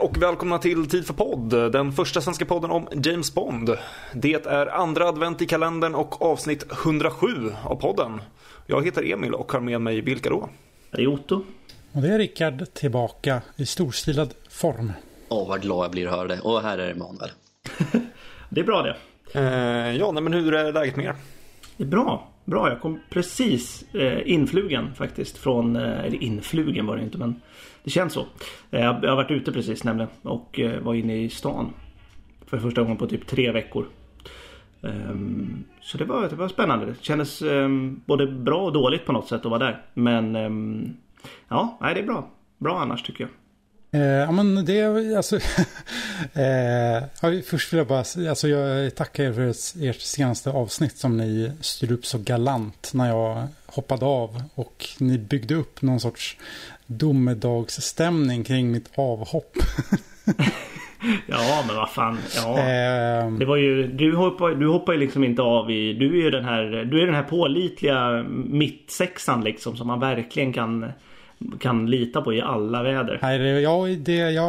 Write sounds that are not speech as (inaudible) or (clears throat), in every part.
och välkomna till Tid för podd, den första svenska podden om James Bond. Det är andra advent i kalendern och avsnitt 107 av podden. Jag heter Emil och har med mig vilka då? Det är Otto. Och det är Rickard tillbaka i storstilad form. Åh, vad glad jag blir att höra det. Och här är Emanuel. (laughs) det är bra det. Eh, ja, nej, men hur är läget med er? Det är bra. Bra, jag kom precis eh, influgen faktiskt från, eh, eller influgen var det inte men det känns så. Eh, jag, har varit ute precis nämligen och eh, var inne i stan. För första gången på typ tre veckor. Ehm, så det var, det var spännande. Det kändes ehm, både bra och dåligt på något sätt att vara där. Men ehm, ja, nej, det är bra. Bra annars tycker jag. Eh, ja men det är alltså. (laughs) eh, först vill jag bara alltså jag tackar er för ert senaste avsnitt som ni styrde upp så galant när jag hoppade av. Och ni byggde upp någon sorts domedagsstämning kring mitt avhopp. (laughs) ja men vad fan. Ja. Eh, det var ju, du hoppar, du hoppar ju liksom inte av i. Du är ju den här, du är den här pålitliga mittsexan liksom som man verkligen kan kan lita på i alla väder. Nej, det, jag, det, jag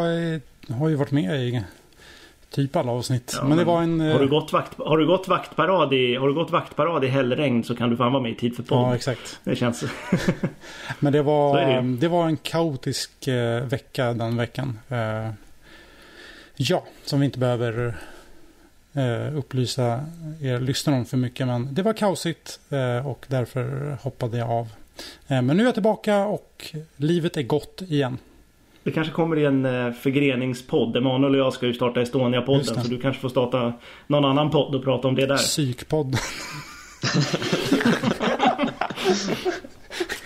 har ju varit med i typ alla avsnitt. Ja, men det var en... Har du gått, vakt, har du gått vaktparad i, har du gått vaktparad i hällregn så kan du fan vara med i Tid för podd. Ja, exakt. Det känns... (laughs) (laughs) men det var, det. det. var en kaotisk eh, vecka den veckan. Eh, ja, som vi inte behöver eh, upplysa er lyssnare om för mycket. Men det var kaosigt eh, och därför hoppade jag av. Eh, men nu är jag tillbaka och livet är gott igen. Det kanske kommer i en eh, förgreningspodd. Emanuel och jag ska ju starta Estonia-podden. Så du kanske får starta någon annan podd och prata om det där. Psykpodd.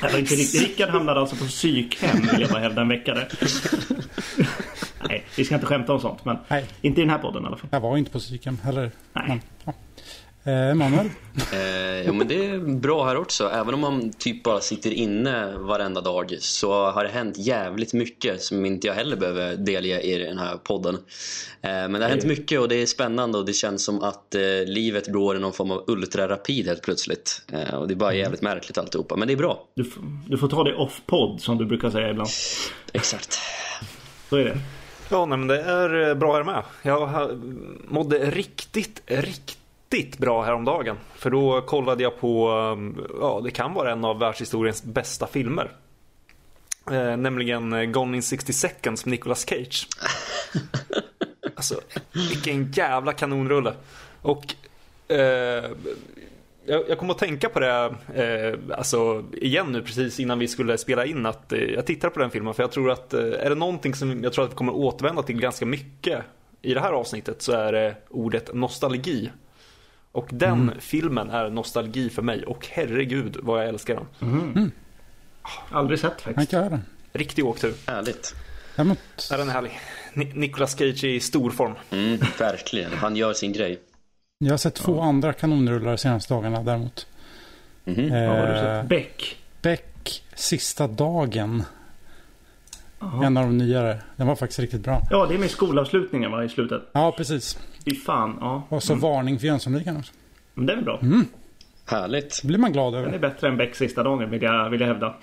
det (laughs) var inte riktigt. Rickard hamnade alltså på psykhem vill jag bara hävda en vecka där. (laughs) Nej, vi ska inte skämta om sånt. Men Nej. inte i den här podden i alla fall. Jag var inte på psykhem heller. Nej. Men, ja. Eh, Emanuel? eh, ja men det är bra här också. Även om man typ bara sitter inne varenda dag så har det hänt jävligt mycket som inte jag heller behöver delge i den här podden. Eh, men det har hänt mycket och det är spännande och det känns som att eh, livet går i någon form av ultrarapid helt plötsligt. Eh, och det är bara mm. jävligt märkligt alltihopa. Men det är bra. Du, du får ta det off-podd som du brukar säga ibland. Exakt. Så är det. Ja, nej, men det är eh, bra här med. Jag mådde riktigt, riktigt riktigt bra häromdagen. För då kollade jag på, um, ja det kan vara en av världshistoriens bästa filmer. Eh, nämligen eh, Gone in 60 seconds med Nicolas Cage. (laughs) alltså, vilken jävla kanonrulle. Och eh, jag, jag kommer att tänka på det eh, alltså, igen nu precis innan vi skulle spela in att eh, jag tittar på den filmen för jag tror att eh, är det någonting som jag tror att vi kommer återvända till ganska mycket i det här avsnittet så är det ordet nostalgi. Och den mm. filmen är nostalgi för mig och herregud vad jag älskar den. Mm. Mm. Aldrig sett faktiskt. Jag den. Riktig åktur. Härligt. Däremot... Är den härlig. Ni Nicolas Cage i stor form. Mm, verkligen. Han gör sin grej. Jag har sett två ja. andra kanonrullar de senaste dagarna däremot. Mm -hmm. eh, vad har du sett? Beck. Beck, Sista dagen. Aha. En av de nyare. Den var faktiskt riktigt bra. Ja, det är med skolavslutningen va, i slutet. Ja, precis. Fy fan, ja. Och så mm. varning för Jönssonligan också. Men det är bra. Mm. Härligt. Det blir man glad över. Den är bättre än Beck sista dagen vill jag, vill jag hävda.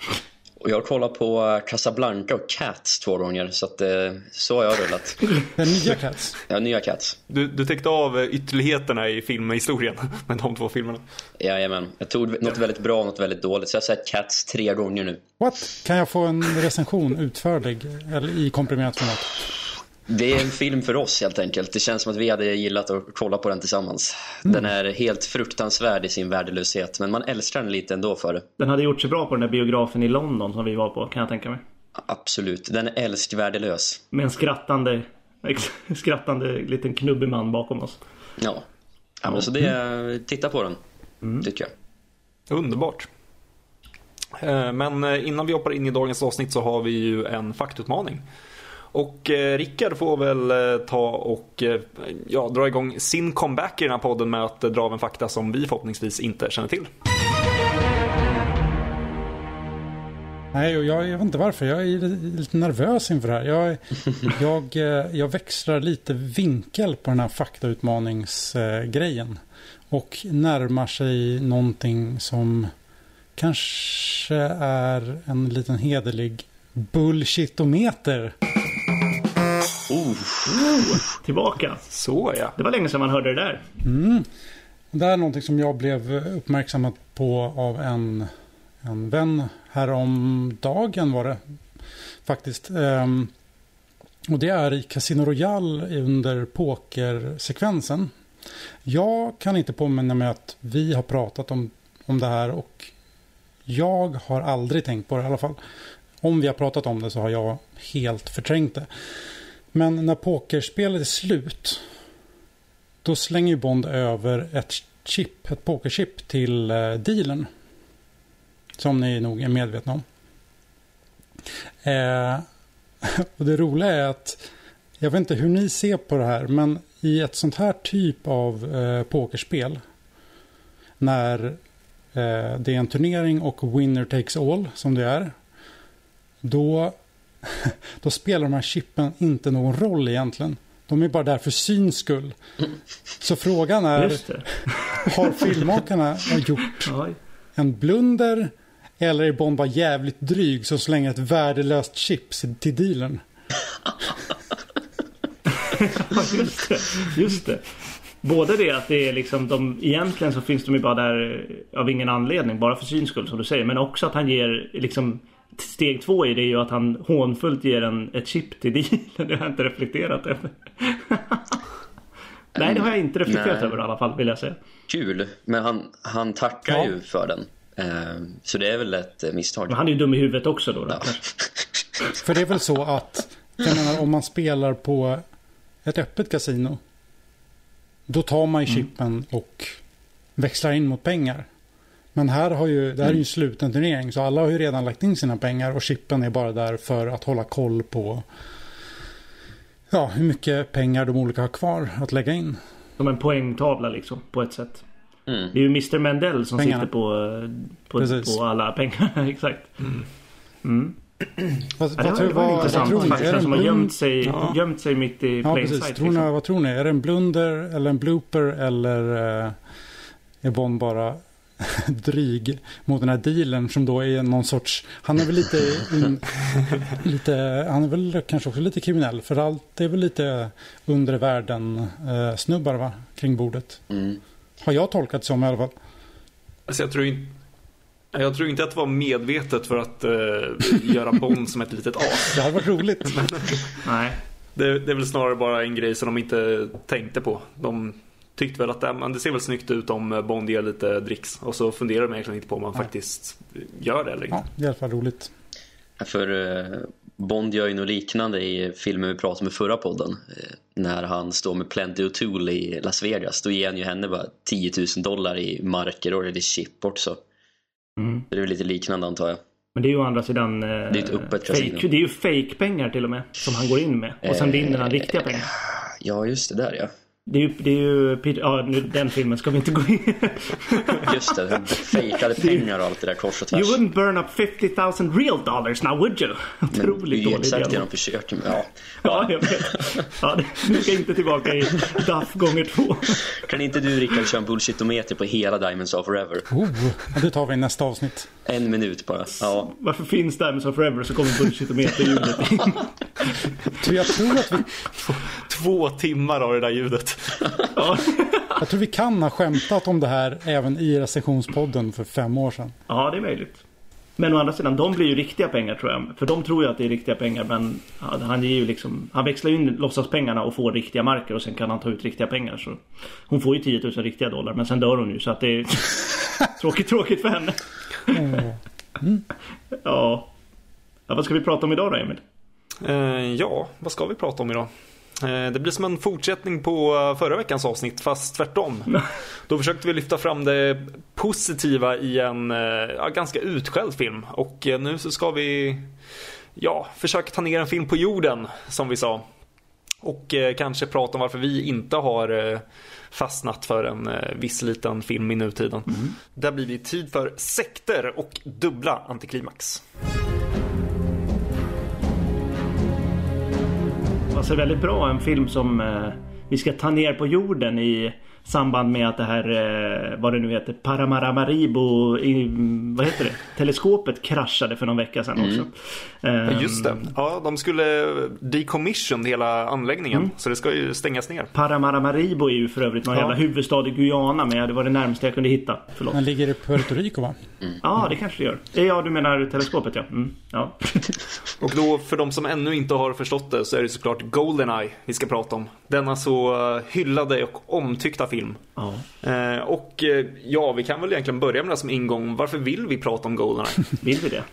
Och jag har kollat på eh, Casablanca och Cats två gånger så att eh, så har jag rullat. (laughs) Den nya Cats? Ja, nya Cats. Du, du täckte av eh, ytterligheterna i filmhistorien (laughs) med de två filmerna. Jajamän. Jag tog något väldigt bra och något väldigt dåligt. Så jag har sett Cats tre gånger nu. What? Kan jag få en recension utförlig? Eller i komprimerat format? Det är en film för oss helt enkelt. Det känns som att vi hade gillat att kolla på den tillsammans. Mm. Den är helt fruktansvärd i sin värdelöshet, men man älskar den lite ändå för det. Den hade gjort sig bra på den där biografen i London som vi var på, kan jag tänka mig. Absolut, den är älskvärdelös. Med en skrattande, (laughs) skrattande liten knubbig man bakom oss. Ja, ja men så det, mm. titta på den, mm. tycker jag. Underbart. Eh, men eh, innan vi hoppar in i dagens avsnitt så har vi ju en faktutmaning. Och eh, Rickard får väl eh, ta och eh, ja, dra igång sin comeback i den här podden med att dra av en fakta som vi förhoppningsvis inte känner till. Nej, och jag, jag vet inte varför. Jag är lite nervös inför det här. Jag, (laughs) jag, eh, jag växlar lite vinkel på den här faktautmaningsgrejen. Och närmar sig någonting som kanske är en liten hederlig bullshitometer. Oh. Tillbaka. Så ja. Det var länge sedan man hörde det där. Mm. Det är någonting som jag blev uppmärksammad på av en, en vän häromdagen var det faktiskt. Um, och det är i Casino Royale under pokersekvensen. Jag kan inte påminna mig att vi har pratat om, om det här och jag har aldrig tänkt på det i alla fall. Om vi har pratat om det så har jag helt förträngt det. Men när pokerspelet är slut då slänger ju Bond över ett chip, ett pokerchip till eh, dealen. Som ni nog är medvetna om. Eh, (laughs) och det roliga är att jag vet inte hur ni ser på det här men i ett sånt här typ av eh, pokerspel när eh, det är en turnering och winner takes all som det är då, (laughs) då spelar de här chippen inte någon roll egentligen. De är bara där för syns skull. Så frågan är, (laughs) har filmmakarna gjort (laughs) en blunder eller är Bond bara jävligt dryg som slänger ett värdelöst chips till dealen? just, det, just det. Både det att det är liksom de, egentligen så finns de ju bara där av ingen anledning, bara för syns skull som du säger. Men också att han ger liksom Steg två i det är ju att han hånfullt ger en, ett chip till dealen. (laughs) Det har jag inte reflekterat över. (laughs) Nej, det har jag inte reflekterat Nej. över i alla fall, vill jag säga. Kul, men han, han tackar ja. ju för den. Uh, så det är väl ett uh, misstag. Men han är ju dum i huvudet också då. då. Ja. (laughs) för det är väl så att, jag menar om man spelar på ett öppet kasino. Då tar man ju mm. chippen mm. och växlar in mot pengar. Men här har ju, det här är ju en sluten turnering så alla har ju redan lagt in sina pengar och chippen är bara där för att hålla koll på ja, hur mycket pengar de olika har kvar att lägga in. Som en poängtavla liksom på ett sätt. Mm. Det är ju Mr Mendell som Pengarna. sitter på, på, på alla pengar. (laughs) Exakt. Mm. Mm. Vad, ja, vad, det var, vad, intressant tror faktiskt. Den som har gömt sig, ja. gömt sig mitt i ja, plain sight. Tror ni, liksom. Vad tror ni? Är det en blunder eller en blooper eller eh, är Bond bara (laughs) dryg mot den här dealen som då är någon sorts, han är väl lite, in, (laughs) lite han är väl kanske också lite kriminell för allt är väl lite undre världen eh, snubbar va, kring bordet. Mm. Har jag tolkat som i alla fall. Alltså jag tror inte jag tror inte att det var medvetet för att uh, göra (laughs) Bond som ett litet as. Det hade varit roligt. Men, Nej. Det, det, är väl snarare bara en grej som de inte tänkte på. De tyckte väl att det, det ser väl snyggt ut om Bond ger lite dricks. Och så funderar de egentligen inte på om man ja. faktiskt gör det eller inte. Ja, det är i alla fall roligt. För uh, Bond gör ju något liknande i filmen vi pratade om i förra podden. Uh, när han står med Plenty O'Toole i Las Vegas. Då ger han ju henne bara 10 000 dollar i marker och det är chip också. Mm. Det är väl lite liknande antar jag. Men det är ju å andra sidan... Eh, det är ett öppet fake, Det är ju fake-pengar till och med. Som han går in med. Och sen vinner han riktiga pengar. Ja, just det där ja. Det är ju, det är ju Peter, ja, nu, den filmen ska vi inte gå in (laughs) Just det, fejkade pengar och allt det där kors och tvärs. You wouldn't burn up 50,000 real dollars now would you? Otroligt dålig exakt det de försöker med. Ja, (laughs) ja jag vet. Ja, nu ska inte tillbaka i Duff gånger två. Kan inte du Rickard köra en bullshitometer på hela Diamonds of Forever? Oh, det tar vi i nästa avsnitt. En minut bara. Ja. Varför finns Diamonds of Forever så kommer bullshitometer-ljudet in? (laughs) jag tror att vi... Två timmar av det där ljudet. Ja. (laughs) Jag tror vi kan ha skämtat om det här även i recensionspodden för fem år sedan. Ja, det är möjligt. Men å andra sidan, de blir ju riktiga pengar tror jag. För de tror ju att det är riktiga pengar. Men han ger ju liksom, han växlar in låtsaspengarna och får riktiga marker och sen kan han ta ut riktiga pengar. Så hon får ju 10 000 riktiga dollar men sen dör hon ju så att det är (laughs) tråkigt, tråkigt för henne. Mm. Ja. ja. Vad ska vi prata om idag då Emil? Uh, ja, vad ska vi prata om idag? Eh, det blir som en fortsättning på eh, förra veckans avsnitt fast tvärtom. (laughs) Då försökte vi lyfta fram det positiva i en ja, ganska utskälld film och nu så ska vi ja, försöka ta ner en film på jorden som vi sa. Och eh, kanske prata om varför vi inte har eh, fastnat för en eh, viss liten film i nutiden. Mm. Där blir det tid för sekter och dubbla antiklimax. Passar väldigt bra, en film som eh, vi ska ta ner på jorden i samband med att det här, eh, vad det nu heter, Paramaramaribo, i, vad heter det? Teleskopet kraschade för någon vecka sedan också. Mm. Just det. Ja, de skulle decommission hela anläggningen. Mm. Så det ska ju stängas ner. Paramaramaribo är ju för övrigt någon ja. jävla huvudstad i Guyana. Men det var det närmaste jag kunde hitta. Förlåt. Men ligger på Puerto Rico va? Mm. Ja, det kanske det gör. Eh, ja, du menar teleskopet ja. Mm. ja. (laughs) och då för de som ännu inte har förstått det så är det såklart Goldeneye vi ska prata om. Denna så hyllade och omtyckta film. Ja. Eh, och eh, ja, vi kan väl egentligen börja med det som ingång. Varför vill vi prata om Goldeneye? (laughs) vill vi det?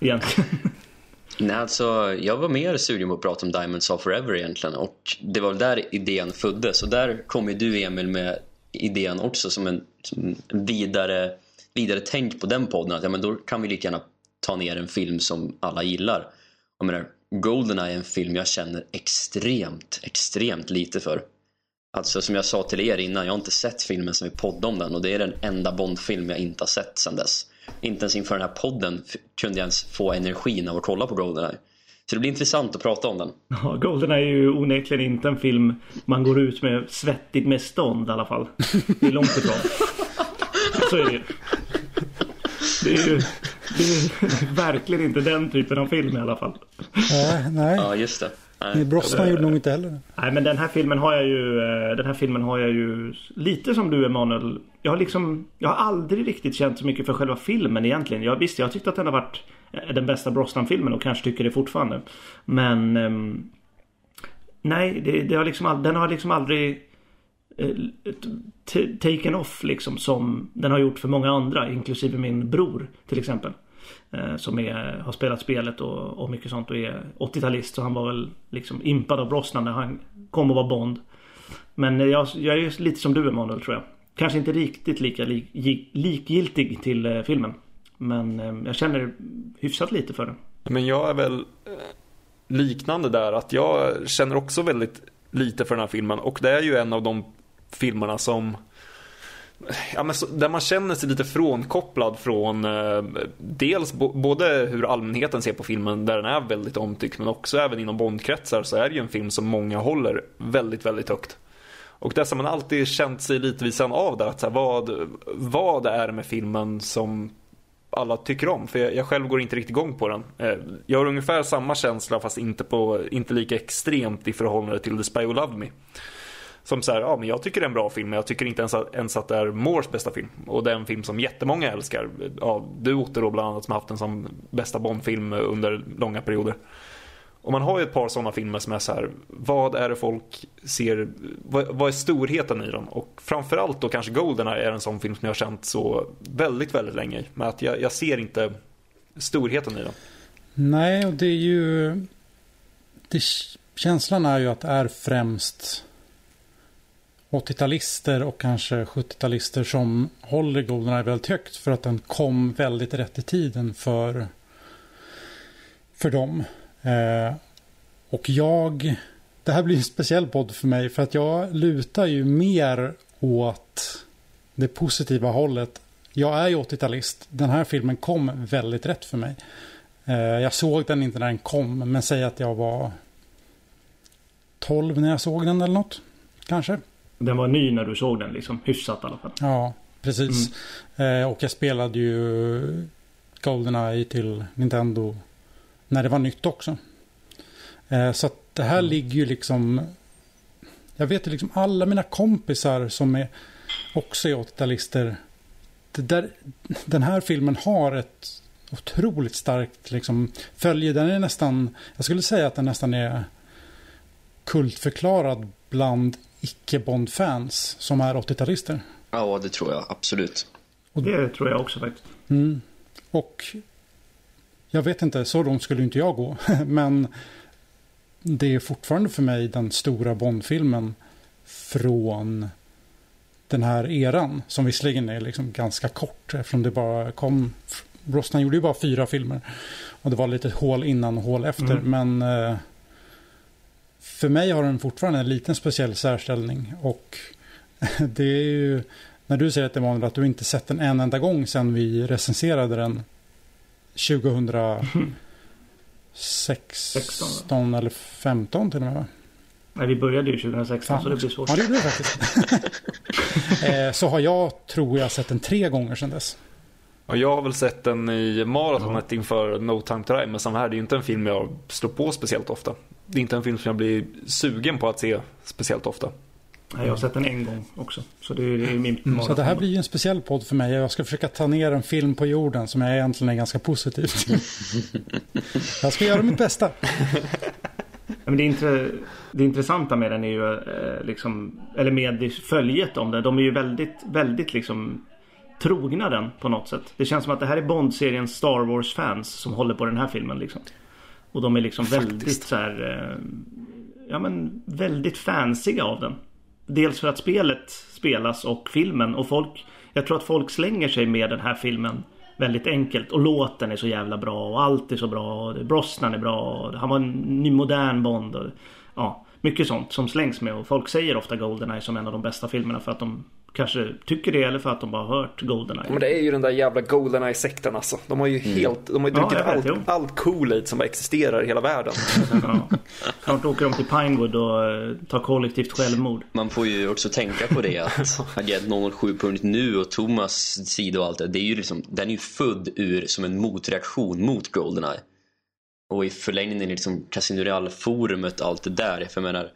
Egentligen. (laughs) Nej, alltså jag var mer sugen på att prata om Diamonds of Forever egentligen och det var väl där idén föddes och där kom ju du Emil med idén också som en, som vidare, vidare tänk på den podden att ja, men då kan vi lika gärna ta ner en film som alla gillar. Jag menar, Goldeneye är en film jag känner extremt, extremt lite för. Alltså som jag sa till er innan, jag har inte sett filmen som vi poddade om den och det är den enda Bond-film jag inte har sett sedan dess. Inte ens inför den här podden kunde jag ens få energin av att kolla på Goldeneye. Så det blir intressant att prata om den. Ja, Goldeneye är ju onekligen inte en film man går ut med svettigt med stånd i alla fall. Det är långt ifrån. Så är det ju. Det är ju det är (laughs) verkligen inte den typen av film i alla fall. Nej, nej. Ja, just det. Nej, Brosnan gjorde nog inte. heller. Nej men den här filmen har jag ju eh, Den här filmen har jag ju Lite som du Emanuel. Jag har liksom Jag har aldrig riktigt känt så mycket för själva filmen egentligen. Jag, Visst jag har tyckt att den har varit eh, Den bästa Brosnan-filmen och kanske tycker det fortfarande. Men um, Nej det, det, har liksom Den har liksom aldrig uh, Taken off liksom som Den har gjort för många andra Inklusive min bror till exempel. Eh, Eh, som är, har spelat spelet och, och mycket sånt och är 80-talist. Så han var väl liksom impad av Brosnan när han kom och var Bond. Men eh, jag, jag är lite som du Emanuel tror jag. Kanske inte riktigt lika lik, likgiltig till eh, filmen. Men jag känner hyfsat lite för den. Men jag är väl liknande där att jag känner också väldigt lite för den här filmen. Och det är ju en av de filmerna som Ja, men så, där man känner sig lite frånkopplad från eh, dels bo, både hur allmänheten ser på filmen där den är väldigt omtyckt men också även inom Bondkretsar så är det ju en film som många håller väldigt, väldigt högt. Och det som man alltid känt sig lite vid sidan av där, att så här, vad, vad är det med filmen som alla tycker om? För jag, jag, själv går inte riktigt igång på den. Eh, jag har ungefär samma känsla fast inte, på, inte lika extremt i förhållande till The Spy Who Loved Me. Som så här, ja men jag tycker det är en bra film men jag tycker inte ens att, ens att det är Moores bästa film. Och det är en film som jättemånga älskar. Ja, du Otto då bland annat som har haft den som bästa Bondfilm under långa perioder. Och man har ju ett par sådana filmer som är så här, vad är det folk ser, vad, vad, är storheten i dem? Och framförallt då kanske Goldeneye är en sån film som jag har känt så väldigt, väldigt länge. Men att jag, jag ser inte storheten i den. Nej, och det är ju, det, känslan är ju att det är främst 80-talister och kanske 70-talister som håller Goldeneye väldigt högt för att den kom väldigt rätt i tiden för, för dem. Eh, och jag, det här blir en speciell podd för mig för att jag lutar ju mer åt det positiva hållet. Jag är ju 80-talist. Den här filmen kom väldigt rätt för mig. Eh, jag såg den inte när den kom, men säg att jag var 12 när jag såg den eller något. Kanske. Den var ny när du såg den liksom. Hyfsat i alla fall. Ja, precis. Mm. Eh, och jag spelade ju Goldeneye till Nintendo när det var nytt också. Eh, så att det här mm. ligger ju liksom... Jag vet ju liksom alla mina kompisar som är också är 80-talister. Den här filmen har ett otroligt starkt liksom, följe. Den är nästan, jag skulle säga att den nästan är kultförklarad bland icke-Bond-fans som är 80-talister. Ja, det tror jag absolut. Och det tror jag också faktiskt. Mm. Och jag vet inte, så långt skulle inte jag gå. (laughs) Men det är fortfarande för mig den stora Bond-filmen från den här eran. Som visserligen är liksom ganska kort eftersom det bara kom... Brosnan gjorde ju bara fyra filmer. Och det var lite hål innan och hål efter. Mm. Men eh, för mig har den fortfarande en liten speciell särställning. Och (laughs) det är ju, när du säger att Emanuel att du inte sett den en enda gång sedan vi recenserade den 2016 eller 15 till och med. Nej, vi började ju 2016 Fan. så det blir svårt. Ja, det det faktiskt. (laughs) (laughs) eh, så har jag, tror jag, sett den tre gånger sedan dess. Ja, jag har väl sett den i maratonet inför No Time To Die. Men samma här, det är ju inte en film jag slår på speciellt ofta. Det är inte en film som jag blir sugen på att se speciellt ofta. Nej, jag har sett den en gång också. Så det är, det är min mm, Så det här blir ju en speciell podd för mig. Jag ska försöka ta ner en film på jorden som jag egentligen är ganska positiv till. (laughs) jag ska göra mitt bästa. Men det, intre, det intressanta med den är ju eh, liksom, eller med följet om det. De är ju väldigt, väldigt liksom trogna den på något sätt. Det känns som att det här är Bond-serien Star Wars-fans som håller på den här filmen liksom. Och de är liksom Faktiskt. väldigt så här, eh, ja men väldigt fansiga av den. Dels för att spelet spelas och filmen och folk, jag tror att folk slänger sig med den här filmen väldigt enkelt. Och låten är så jävla bra och allt är så bra. Och Brosnan är bra. Och han var en ny modern Bond. Och, ja, mycket sånt som slängs med. Och folk säger ofta Goldeneye som en av de bästa filmerna för att de kanske tycker det eller för att de bara hört Goldeneye. Men det är ju den där jävla Goldeneye-sekten alltså. De har ju mm. helt, de har ju druckit ja, allt, allt Kool-Aid som existerar i hela världen. (laughs) ja. Snart åker de till Pinewood och eh, tar kollektivt självmord. Man får ju också tänka på det att (laughs) Agent 007.nu och Thomas sida och allt det, det är ju liksom, den är ju född ur som en motreaktion mot Goldeneye. Och i förlängningen liksom Casino Real-forumet och allt det där. För jag menar,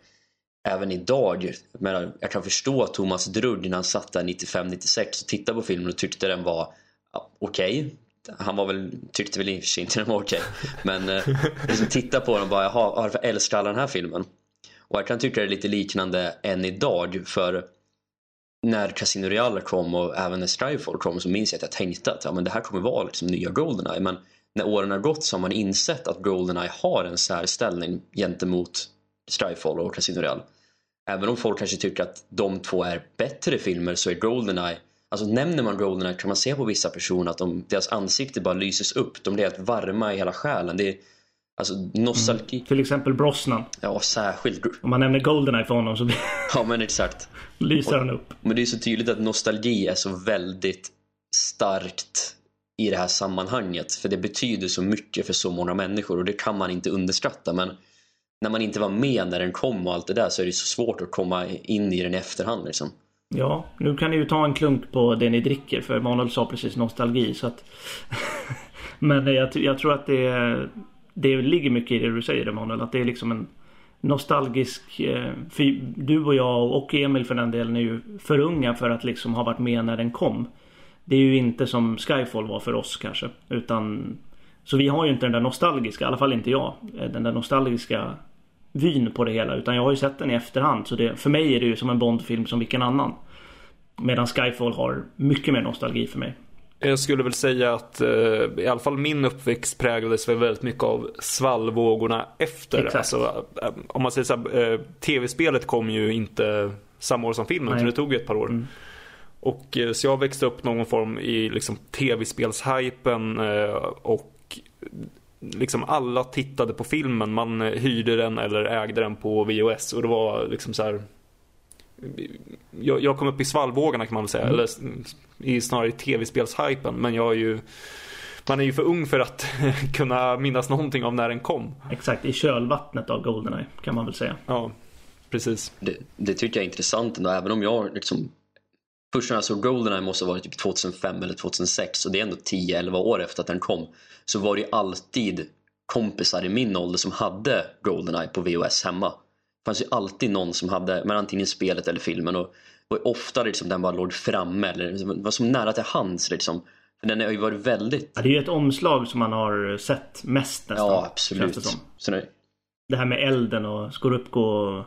även idag, jag, menar, jag kan förstå Thomas Drudd när han satt där 95-96 och tittade på filmen och tyckte den var ja, okej. Okay. Han var väl, tyckte väl i och för sig inte den var okej. Okay. Men eh, liksom titta på den och bara, jaha, varför älskar alla den här filmen? Och jag kan tycka det är lite liknande än idag för när Casino Real kom och även när Skyfall kom så minns jag att jag tänkte att ja, men det här kommer vara liksom nya Goldeneye. Men när åren har gått så har man insett att Goldeneye har en särställning gentemot Skyfall och Casino Real. Även om folk kanske tycker att de två är bättre filmer så är Goldeneye Alltså nämner man Goldeneye kan man se på vissa personer att de, deras ansikte bara lyses upp. De blir helt varma i hela själen. Det är alltså nostalgi. Mm. Till exempel Brosnan. Ja, särskilt. Om man nämner Goldeneye för honom så blir (laughs) Ja, men exakt. lyser han upp. Men det är så tydligt att nostalgi är så väldigt starkt i det här sammanhanget. För det betyder så mycket för så många människor och det kan man inte underskatta. Men när man inte var med när den kom och allt det där så är det så svårt att komma in i den i efterhand liksom. Ja, nu kan ni ju ta en klunk på det ni dricker för Manuel sa precis nostalgi så att (laughs) Men jag, jag, tror att det, det ligger mycket i det du säger Emanuel att det är liksom en nostalgisk eh, För Du och jag och Emil för den delen är ju för unga för att liksom ha varit med när den kom. Det är ju inte som Skyfall var för oss kanske utan så vi har ju inte den där nostalgiska, i alla fall inte jag, den där nostalgiska vyn på det hela. Utan jag har ju sett den i efterhand. Så det, för mig är det ju som en Bondfilm som vilken annan. Medan Skyfall har mycket mer nostalgi för mig. Jag skulle väl säga att eh, i alla fall min uppväxt präglades väl väldigt mycket av svallvågorna efter. Alltså, eh, om man säger så här, eh, tv-spelet kom ju inte samma år som filmen, så det tog ju ett par år. Mm. Och eh, så jag växte upp någon form i liksom tv-spelshypen eh, och liksom alla tittade på filmen. Man hyrde den eller ägde den på VHS och det var liksom så här. Jag, jag kom upp i svallvågorna kan man väl säga. Mm. Eller i, snarare i tv-spelshypen. Men jag är ju man är ju för ung för att (laughs) kunna minnas någonting av när den kom. Exakt, i kölvattnet av Goldeneye kan man väl säga. Ja, precis. Det, det tycker jag är intressant ändå, även om jag liksom Först när jag såg Goldeneye måste ha varit typ 2005 eller 2006 och det är ändå 10-11 år efter att den kom. Så var det alltid kompisar i min ålder som hade Goldeneye på VHS hemma. Det fanns ju alltid någon som hade, men antingen spelet eller filmen. Och, och ofta liksom den bara låg framme eller liksom, var som nära till hands liksom. För den har ju varit väldigt... Ja, det är ju ett omslag som man har sett mest nästan. Ja, absolut. Det, det... det här med elden och Skorupko och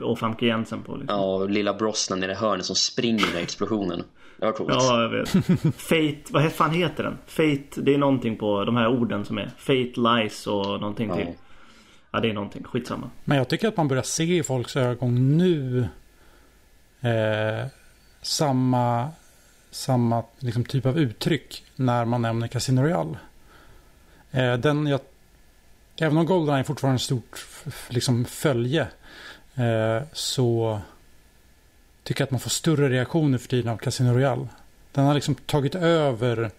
och Famke Jensen på. Liksom. Ja, och lilla Brosnan i det hörnet som springer med explosionen. Var coolt. Ja, jag vet. (laughs) Fate, vad fan heter den? Fate, det är någonting på de här orden som är Fate, Lies och någonting ja. till. Ja, det är någonting. Skitsamma. Men jag tycker att man börjar se i folks ögon nu eh, samma, samma liksom, typ av uttryck när man nämner Casino Royale. Eh, den jag, även om Goldeneye fortfarande är ett stort liksom, följe Eh, så tycker att man får större reaktioner för tiden av Casino Royale. Den har liksom tagit över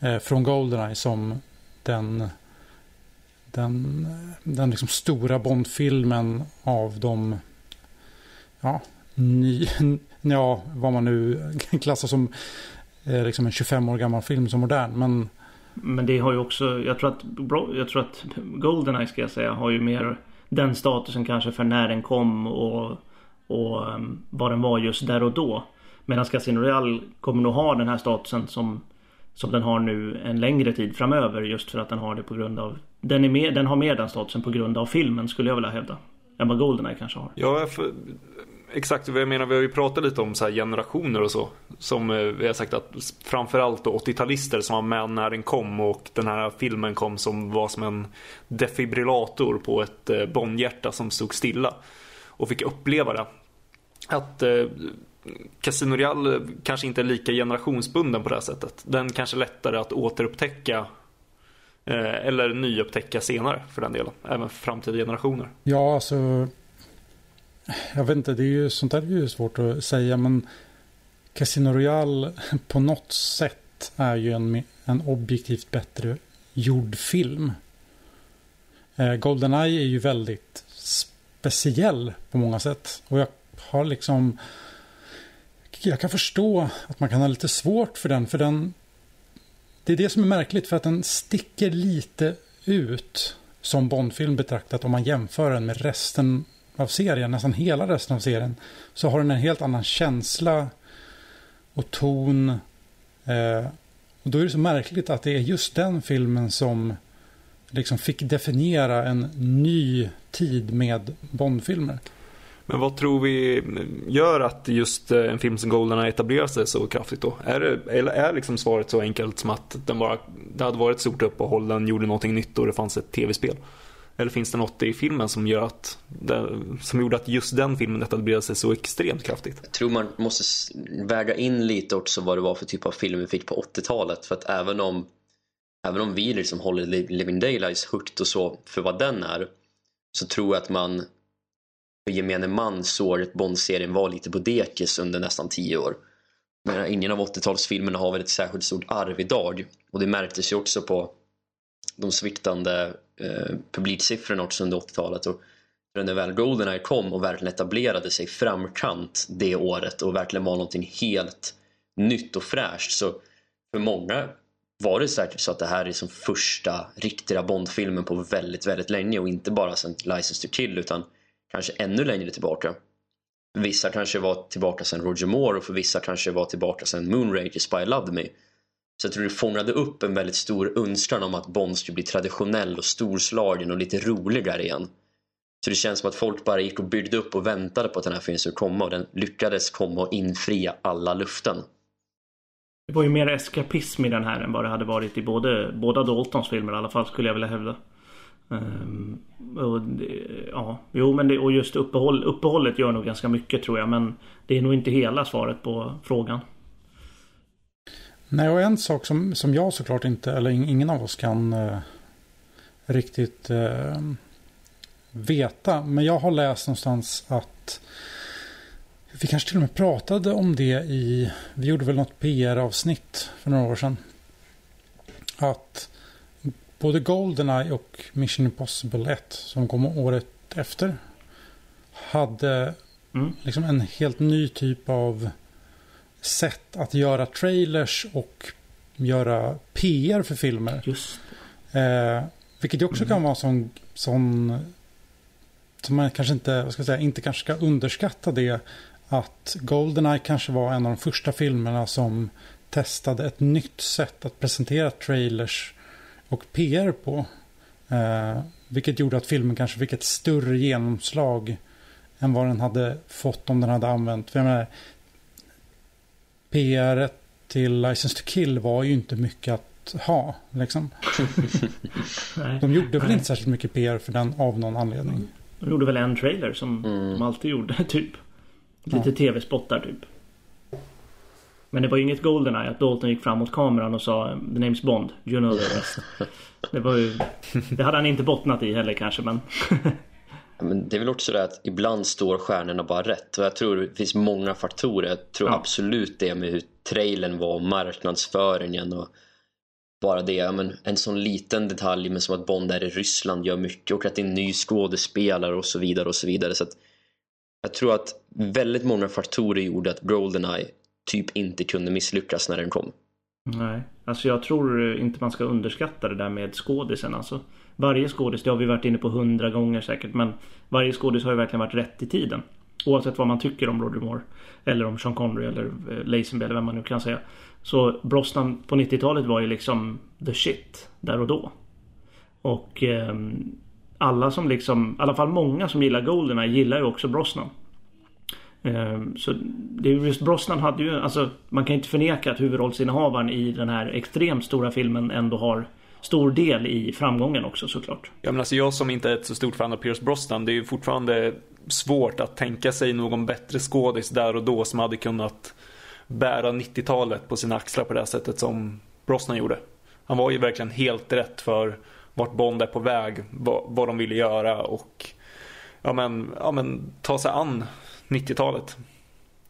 eh, från Goldeneye som den, den, den liksom stora Bondfilmen av de, ja, ny, (laughs) ja, vad man nu (laughs) klassar som eh, liksom en 25 år gammal film som modern. Men, men det har ju också, jag tror att, jag tror att Goldeneye ska jag säga har ju mer den statusen kanske för när den kom och, och um, vad den var just där och då. Medan Casino Royale kommer nog ha den här statusen som, som den har nu en längre tid framöver just för att den har det på grund av den, är med, den har mer den statusen på grund av filmen skulle jag vilja hävda. Än vad Goldeneye kanske har. Ja, för, exakt vad jag menar. Vi har ju pratat lite om så generationer och så. Som eh, vi har sagt att framförallt 80-talister som var med när den kom och den här filmen kom som var som en defibrillator på ett eh, Bondhjärta som stod stilla. Och fick uppleva det. Att eh, Casino Real kanske inte är lika generationsbunden på det här sättet. Den kanske är lättare att återupptäcka eh, eller nyupptäcka senare för den delen. Även för framtida generationer. Ja, alltså jag vet inte, det är ju sånt där är ju svårt att säga men Casino Royale på något sätt är ju en, en objektivt bättre gjord film. Eh, Goldeneye är ju väldigt speciell på många sätt. Och jag har liksom... Jag kan förstå att man kan ha lite svårt för den. För den... Det är det som är märkligt för att den sticker lite ut som Bondfilm betraktat om man jämför den med resten av serien, nästan hela resten av serien, så har den en helt annan känsla och ton. Eh, och då är det så märkligt att det är just den filmen som liksom fick definiera en ny tid med Bondfilmer. Men vad tror vi gör att just eh, en film som Goldeneye etablerar sig så kraftigt då? Är, det, eller är liksom svaret så enkelt som att den bara, det hade varit ett stort uppehåll, den gjorde någonting nytt och det fanns ett tv-spel? Eller finns det något i filmen som gör att som gjorde att just den filmen etablerade sig så extremt kraftigt? Jag tror man måste väga in lite också vad det var för typ av film vi fick på 80-talet. För att även om, även om vi liksom håller Living Daylights högt och så för vad den är. Så tror jag att man för gemene man såg att Bond-serien var lite på dekis under nästan tio år. Men ingen av 80-talsfilmerna har väl ett särskilt stort arv idag. Och det märktes ju också på de sviktande eh, publiksiffrorna också under 80-talet. Och när väl Goldeneye kom och verkligen etablerade sig framkant det året och verkligen var någonting helt nytt och fräscht så för många var det säkert så att det här är som första riktiga Bondfilmen på väldigt, väldigt länge och inte bara sen License to Kill utan kanske ännu längre tillbaka. Vissa kanske var tillbaka sen Roger Moore och för vissa kanske var tillbaka sen Moonraker Spy Loved Me. Så jag tror det fångade upp en väldigt stor önskan om att Bond skulle bli traditionell och storslagen och lite roligare igen. Så det känns som att folk bara gick och byggde upp och väntade på att den här filmen skulle komma och den lyckades komma och infria alla luften. Det var ju mer eskapism i den här än vad det hade varit i både, båda Daltons filmer i alla fall skulle jag vilja hävda. Um, och det, ja, jo men det, och just uppehåll, uppehållet gör nog ganska mycket tror jag men det är nog inte hela svaret på frågan. Nej, och en sak som, som jag såklart inte, eller ingen av oss kan eh, riktigt eh, veta. Men jag har läst någonstans att vi kanske till och med pratade om det i, vi gjorde väl något PR-avsnitt för några år sedan. Att både Goldeneye och Mission Impossible 1 som kom året efter hade mm. liksom en helt ny typ av sätt att göra trailers och göra PR för filmer. Just eh, vilket ju också mm. kan vara sån, sån som man kanske inte, vad ska jag säga, inte kanske ska underskatta det. Att Goldeneye kanske var en av de första filmerna som testade ett nytt sätt att presentera trailers och PR på. Eh, vilket gjorde att filmen kanske fick ett större genomslag än vad den hade fått om den hade använt. För jag menar, PR till License to Kill var ju inte mycket att ha. Liksom. de gjorde väl inte särskilt mycket PR för den av någon anledning. De gjorde väl en trailer som mm. de alltid gjorde (laughs) typ. Lite ja. tv-spottar typ. Men det var ju inget Goldeneye att Dalton gick fram mot kameran och sa The name's Bond, you know the rest. Det var ju... Det hade han inte bottnat i heller kanske men... (laughs) Men det är väl också det att ibland står stjärnorna bara rätt och jag tror det finns många faktorer. Jag tror ja. absolut det med hur trailern var, marknadsföringen och bara det, men en sån liten detalj men som att Bond är i Ryssland gör mycket och att det är en ny skådespelare och så vidare och så vidare. Så att jag tror att väldigt många faktorer gjorde att Goldeneye typ inte kunde misslyckas när den kom. Nej, alltså jag tror inte man ska underskatta det där med skådisen alltså. Varje skådis, det har vi varit inne på hundra gånger säkert, men varje skådis har ju verkligen varit rätt i tiden. Oavsett vad man tycker om Roger Moore. Eller om Sean Connery eller eh, Lazenby eller vem man nu kan säga. Så Brosnan på 90-talet var ju liksom the shit där och då. Och eh, alla som liksom, i alla fall många som gillar Goldeneye gillar ju också Brosnan. Eh, så det är just Brosnan hade ju, alltså man kan inte förneka att huvudrollsinnehavaren i den här extremt stora filmen ändå har stor del i framgången också såklart. Ja men alltså jag som inte är ett så stort fan av Pierce Brosnan, det är ju fortfarande svårt att tänka sig någon bättre skådis där och då som hade kunnat bära 90-talet på sina axlar på det här sättet som Brosnan gjorde. Han var ju verkligen helt rätt för vart Bond är på väg, vad, vad de ville göra och ja men, ja men ta sig an 90-talet.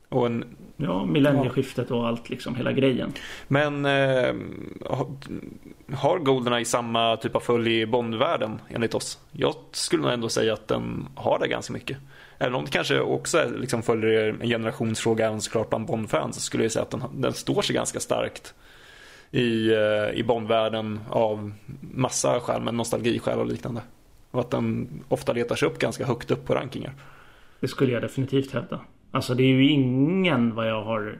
Och en, ja, millennieskiftet och allt liksom, hela grejen. Men eh, har Goldeneye samma typ av följ i Bondvärlden enligt oss? Jag skulle nog ändå säga att den har det ganska mycket. Även om det kanske också är, liksom, följer en generationsfråga även såklart bland Bondfans så skulle jag säga att den, den står sig ganska starkt i, eh, i Bondvärlden av massa skäl, men nostalgiskäl och liknande. Och att den ofta letar sig upp ganska högt upp på rankingar. Det skulle jag definitivt hävda. Alltså det är ju ingen vad jag har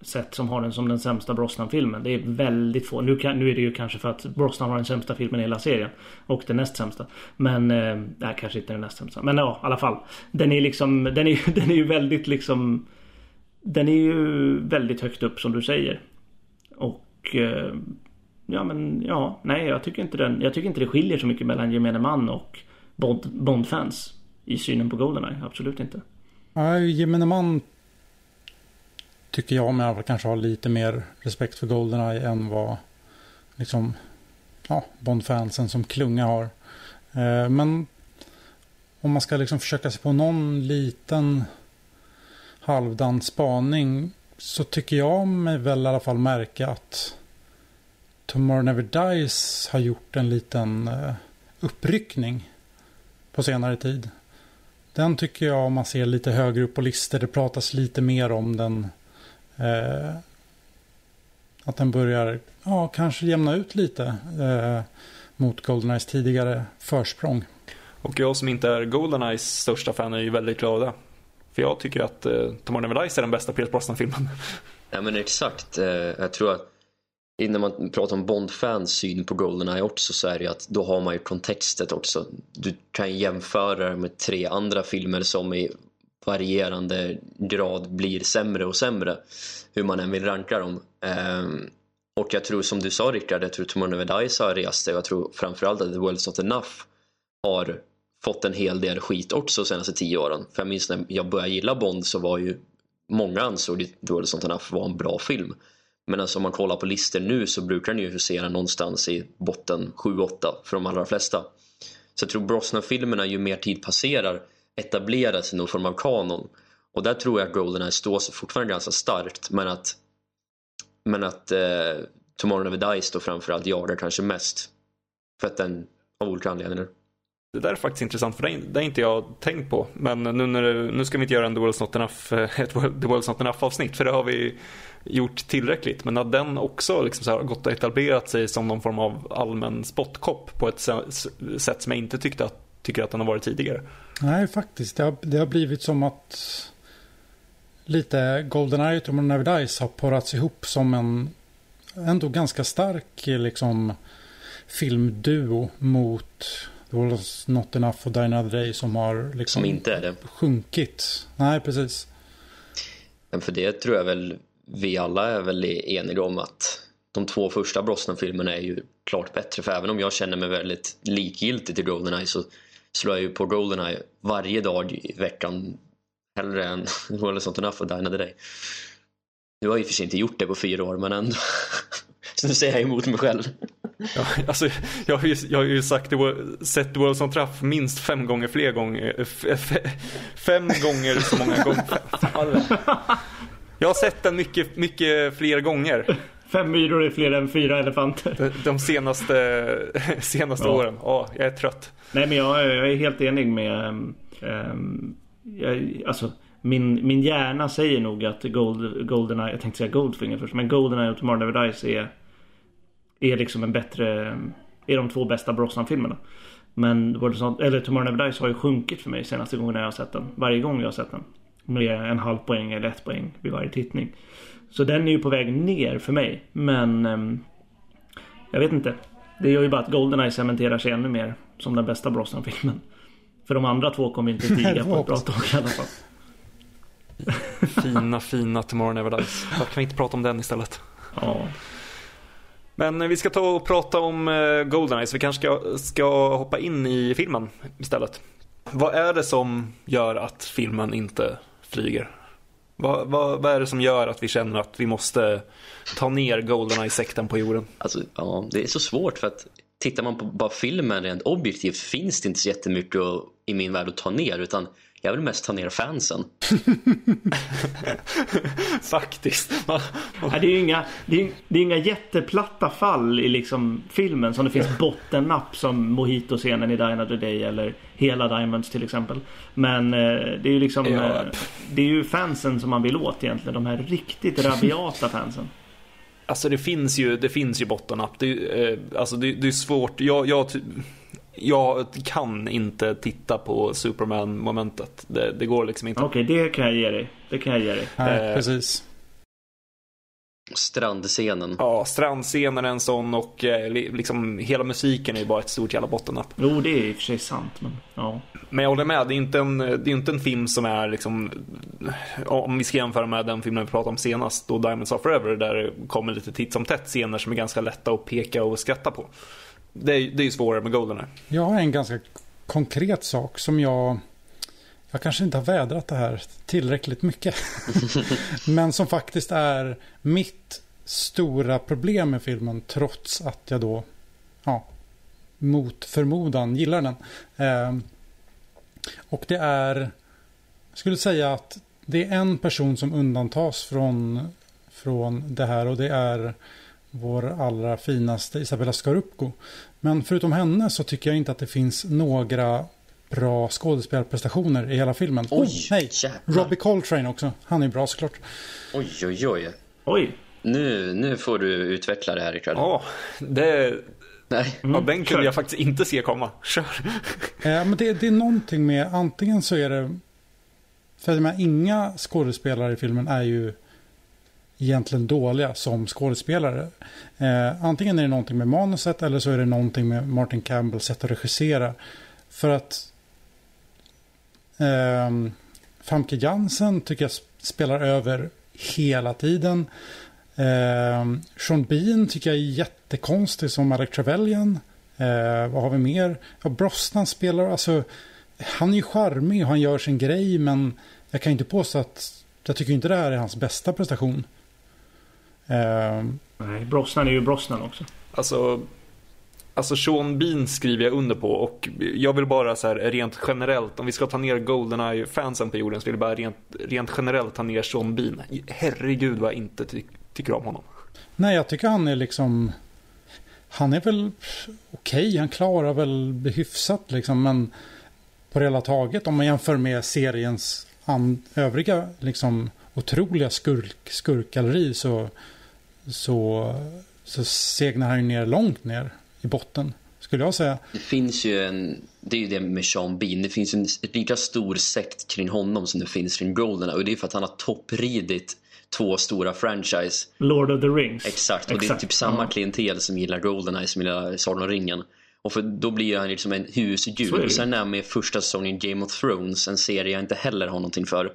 sett som har den som den sämsta Brosnan-filmen. Det är väldigt få. Nu, kan, nu är det ju kanske för att Brosnan har den sämsta filmen i hela serien. Och den näst sämsta. Men, eh, nej kanske inte den näst sämsta. Men ja, i alla fall. Den är liksom, den är, (laughs) den är ju väldigt liksom Den är ju väldigt högt upp som du säger. Eh, ja men ja, nej jag tycker inte den, jag tycker inte det skiljer så mycket mellan gemene man och Bond, Bond-fans. I synen på Goldeneye, absolut inte. Nej, gemene man tycker jag med kanske har lite mer respekt för Goldeneye än vad liksom ja, Bond-fansen som klunga har. Eh, men om man ska liksom försöka sig på någon liten halvdan spaning så tycker jag mig väl i alla fall märka att Tomorrow Never Dies har gjort en liten eh, uppryckning på senare tid. Den tycker jag man ser lite högre upp på listor. Det pratas lite mer om den. Eh, att den börjar, ja, kanske jämna ut lite eh, mot Goldeneyes tidigare försprång. Och jag som inte är Goldeneyes största fan är ju väldigt glada. För jag tycker att eh, Tomorrow Never Dies är den bästa Pierce Brosnan-filmen. Ja men exakt. Eh, jag tror att innan man pratar om Bond-fans syn på Goldeneye också så är det ju att då har man ju kontextet också. Du kan jämföra det med tre andra filmer som i varierande grad blir sämre och sämre. Hur man än vill ranka dem. Eh, och jag tror som du sa Rickard, jag tror Tomorrow Never Dies har rest det. och jag tror framförallt att The World's Not Enough har fått en hel del skit också de senaste tio åren. För jag minns när jag började gilla Bond så var ju många ansåg att The World's Not var en bra film. Men alltså om man kollar på listor nu så brukar den ju husera någonstans i botten 7-8 för de allra flesta. Så jag tror Brosnan-filmerna ju mer tid passerar etableras i någon form av kanon. Och där tror jag att Goldeneye står sig fortfarande ganska starkt men att men att eh, Tomorrow Never Dies då framförallt jagar kanske mest. För att den av olika anledningar. Det där är faktiskt intressant för det har inte jag tänkt på. Men nu, när, nu ska vi inte göra en The World's Not Enough, eh, (laughs) ett The World's Not Enough avsnitt för det har vi gjort tillräckligt. Men att den också liksom så här, gått och etablerat sig som någon form av allmän spottkopp på ett sätt som jag inte tyckte att, tycker att den har varit tidigare. Nej, faktiskt. Det har, det har blivit som att lite Goldeneye och Tomorrow Never Dies har porrats ihop som en ändå ganska stark liksom filmduo mot The Was Not Enough och Die Another Day som har liksom som inte är det. sjunkit. Nej, precis. Men för det tror jag väl vi alla är väl eniga om att de två första Brosnan-filmerna är ju klart bättre. För även om jag känner mig väldigt likgiltig till Goldeneye så slår jag ju på Goldeneye varje dag i veckan hellre än (laughs) Well Not Enough och Die Another Day. Nu har jag i och för sig inte gjort det på fyra år men ändå. (laughs) så nu säger jag emot mig själv. Ja, alltså, jag, har ju, jag har ju sagt det, sett World som Traff minst fem gånger fler gånger. Fem gånger så många gånger. Jag har sett den mycket, mycket fler gånger. Fem myror är fler än fyra elefanter. De, de senaste, (laughs) senaste ja. åren. Ja, jag är trött. Nej, men jag, jag är helt enig med... Um, jag, alltså, min, min hjärna säger nog att Gold, Goldeneye, jag tänkte säga Goldfinger först, men Goldeneye och Tomorrow Never Dies är, är liksom en bättre, är de två bästa Brosnan-filmerna. Men eller Tomorrow Never Dies har ju sjunkit för mig senaste gången jag har sett den. Varje gång jag har sett den. Med en halv poäng eller ett poäng vid varje tittning. Så den är ju på väg ner för mig. Men um, jag vet inte. Det gör ju bara att Goldeneye cementerar sig ännu mer som den bästa Brosnan-filmen. För de andra två kommer inte (laughs) tiga på ett bra tag i alla fall. fina, fina Tomorrow Never Dies. Varför kan vi inte prata om den istället? Ja. Men vi ska ta och prata om eh, Goldeneye så vi kanske ska, ska hoppa in i filmen istället. Vad är det som gör att filmen inte flyger? Vad, vad, vad är det som gör att vi känner att vi måste ta ner Goldeneye-sekten på jorden? Alltså, ja, det är så svårt för att tittar man på bara filmen rent objektivt finns det inte så jättemycket att, i min värld att ta ner utan jag vill mest ta ner fansen. (laughs) Faktiskt. ja, det är ju inga, det är, det är inga jätteplatta fall i liksom filmen som det finns bottennapp som Mojito-scenen i Die Another Day eller hela Diamonds till exempel. Men eh, det är ju liksom ja. eh, Det är ju fansen som man vill åt egentligen. De här riktigt rabiata fansen. Alltså det finns ju, det finns ju bottennapp. Det, eh, alltså det, det är svårt. Jag, jag jag kan inte titta på Superman-momentet. Det, det, går liksom inte. Okej, okay, det kan jag ge dig. Det kan jag ge dig. Nej, eh, precis. Strandscenen. Ja, strandscenen är en sån och eh, liksom hela musiken är ju bara ett stort jävla bottennapp. Jo, det är i och för sig sant, men ja. Men jag håller med, det är inte en, det är inte en film som är liksom om vi ska jämföra med den filmen vi pratade om senast, då Diamonds Are Forever, där det kommer lite titt som tätt scener som är ganska lätta att peka och skratta på. Det är, det är svårare med Goldeneye. Jag har en ganska konkret sak som jag... Jag kanske inte har vädrat det här tillräckligt mycket. (laughs) Men som faktiskt är mitt stora problem med filmen trots att jag då ja, mot förmodan gillar den. Eh, och det är, jag skulle säga att det är en person som undantas från, från det här och det är vår allra finaste Isabella Scorupco. Men förutom henne så tycker jag inte att det finns några bra skådespelarprestationer i hela filmen. Oj, oh, nej. Robbie Coltrane också. Han är bra såklart. Oj, oj, oj. Oj. Nu, nu får du utveckla det här ikväll. Ja, det... Nej. Mm. Ja, den kunde jag faktiskt inte se komma. Kör. Eh, men det, det, är någonting med, antingen så är det... För att inga skådespelare i filmen är ju egentligen dåliga som skådespelare. Eh, antingen är det någonting med manuset eller så är det någonting med Martin Campbells sätt att regissera. För att eh, Famke Jansen tycker jag spelar över hela tiden. Eh, Sean Bean tycker jag är jättekonstig som Alec Trevelyan. Eh, vad har vi mer? Ja, Brosnan spelar, alltså han är ju charmig och han gör sin grej men jag kan inte påstå att jag tycker inte det här är hans bästa prestation. Uh, Nej, Brosnan är ju Brosnan också. Alltså, alltså Sean Bean skriver jag under på och jag vill bara så här rent generellt, om vi ska ta ner Goldeneye-fansen på jorden så vill jag bara rent, rent generellt ta ner Sean Bean. Herregud vad jag inte ty tycker om honom. Nej, jag tycker han är liksom... Han är väl okej, okay, han klarar väl hyfsat liksom, men på det hela taget om man jämför med seriens övriga liksom otroliga skurk, skurkgalleri så så, så segnar han ju ner långt ner i botten. Skulle jag säga. Det finns ju en, det är ju det med Sean Bean. Det finns en lika stor sekt kring honom som det finns kring Goldeneye. Och det är för att han har toppridit två stora franchise. Lord of the Rings. Exakt, och Exakt. det är typ samma klientel som gillar Goldeneye som gillar Sagan om ringen. Och för då blir han liksom en husdjur. Och sen är han med första säsongen Game of Thrones, en serie jag inte heller har någonting för.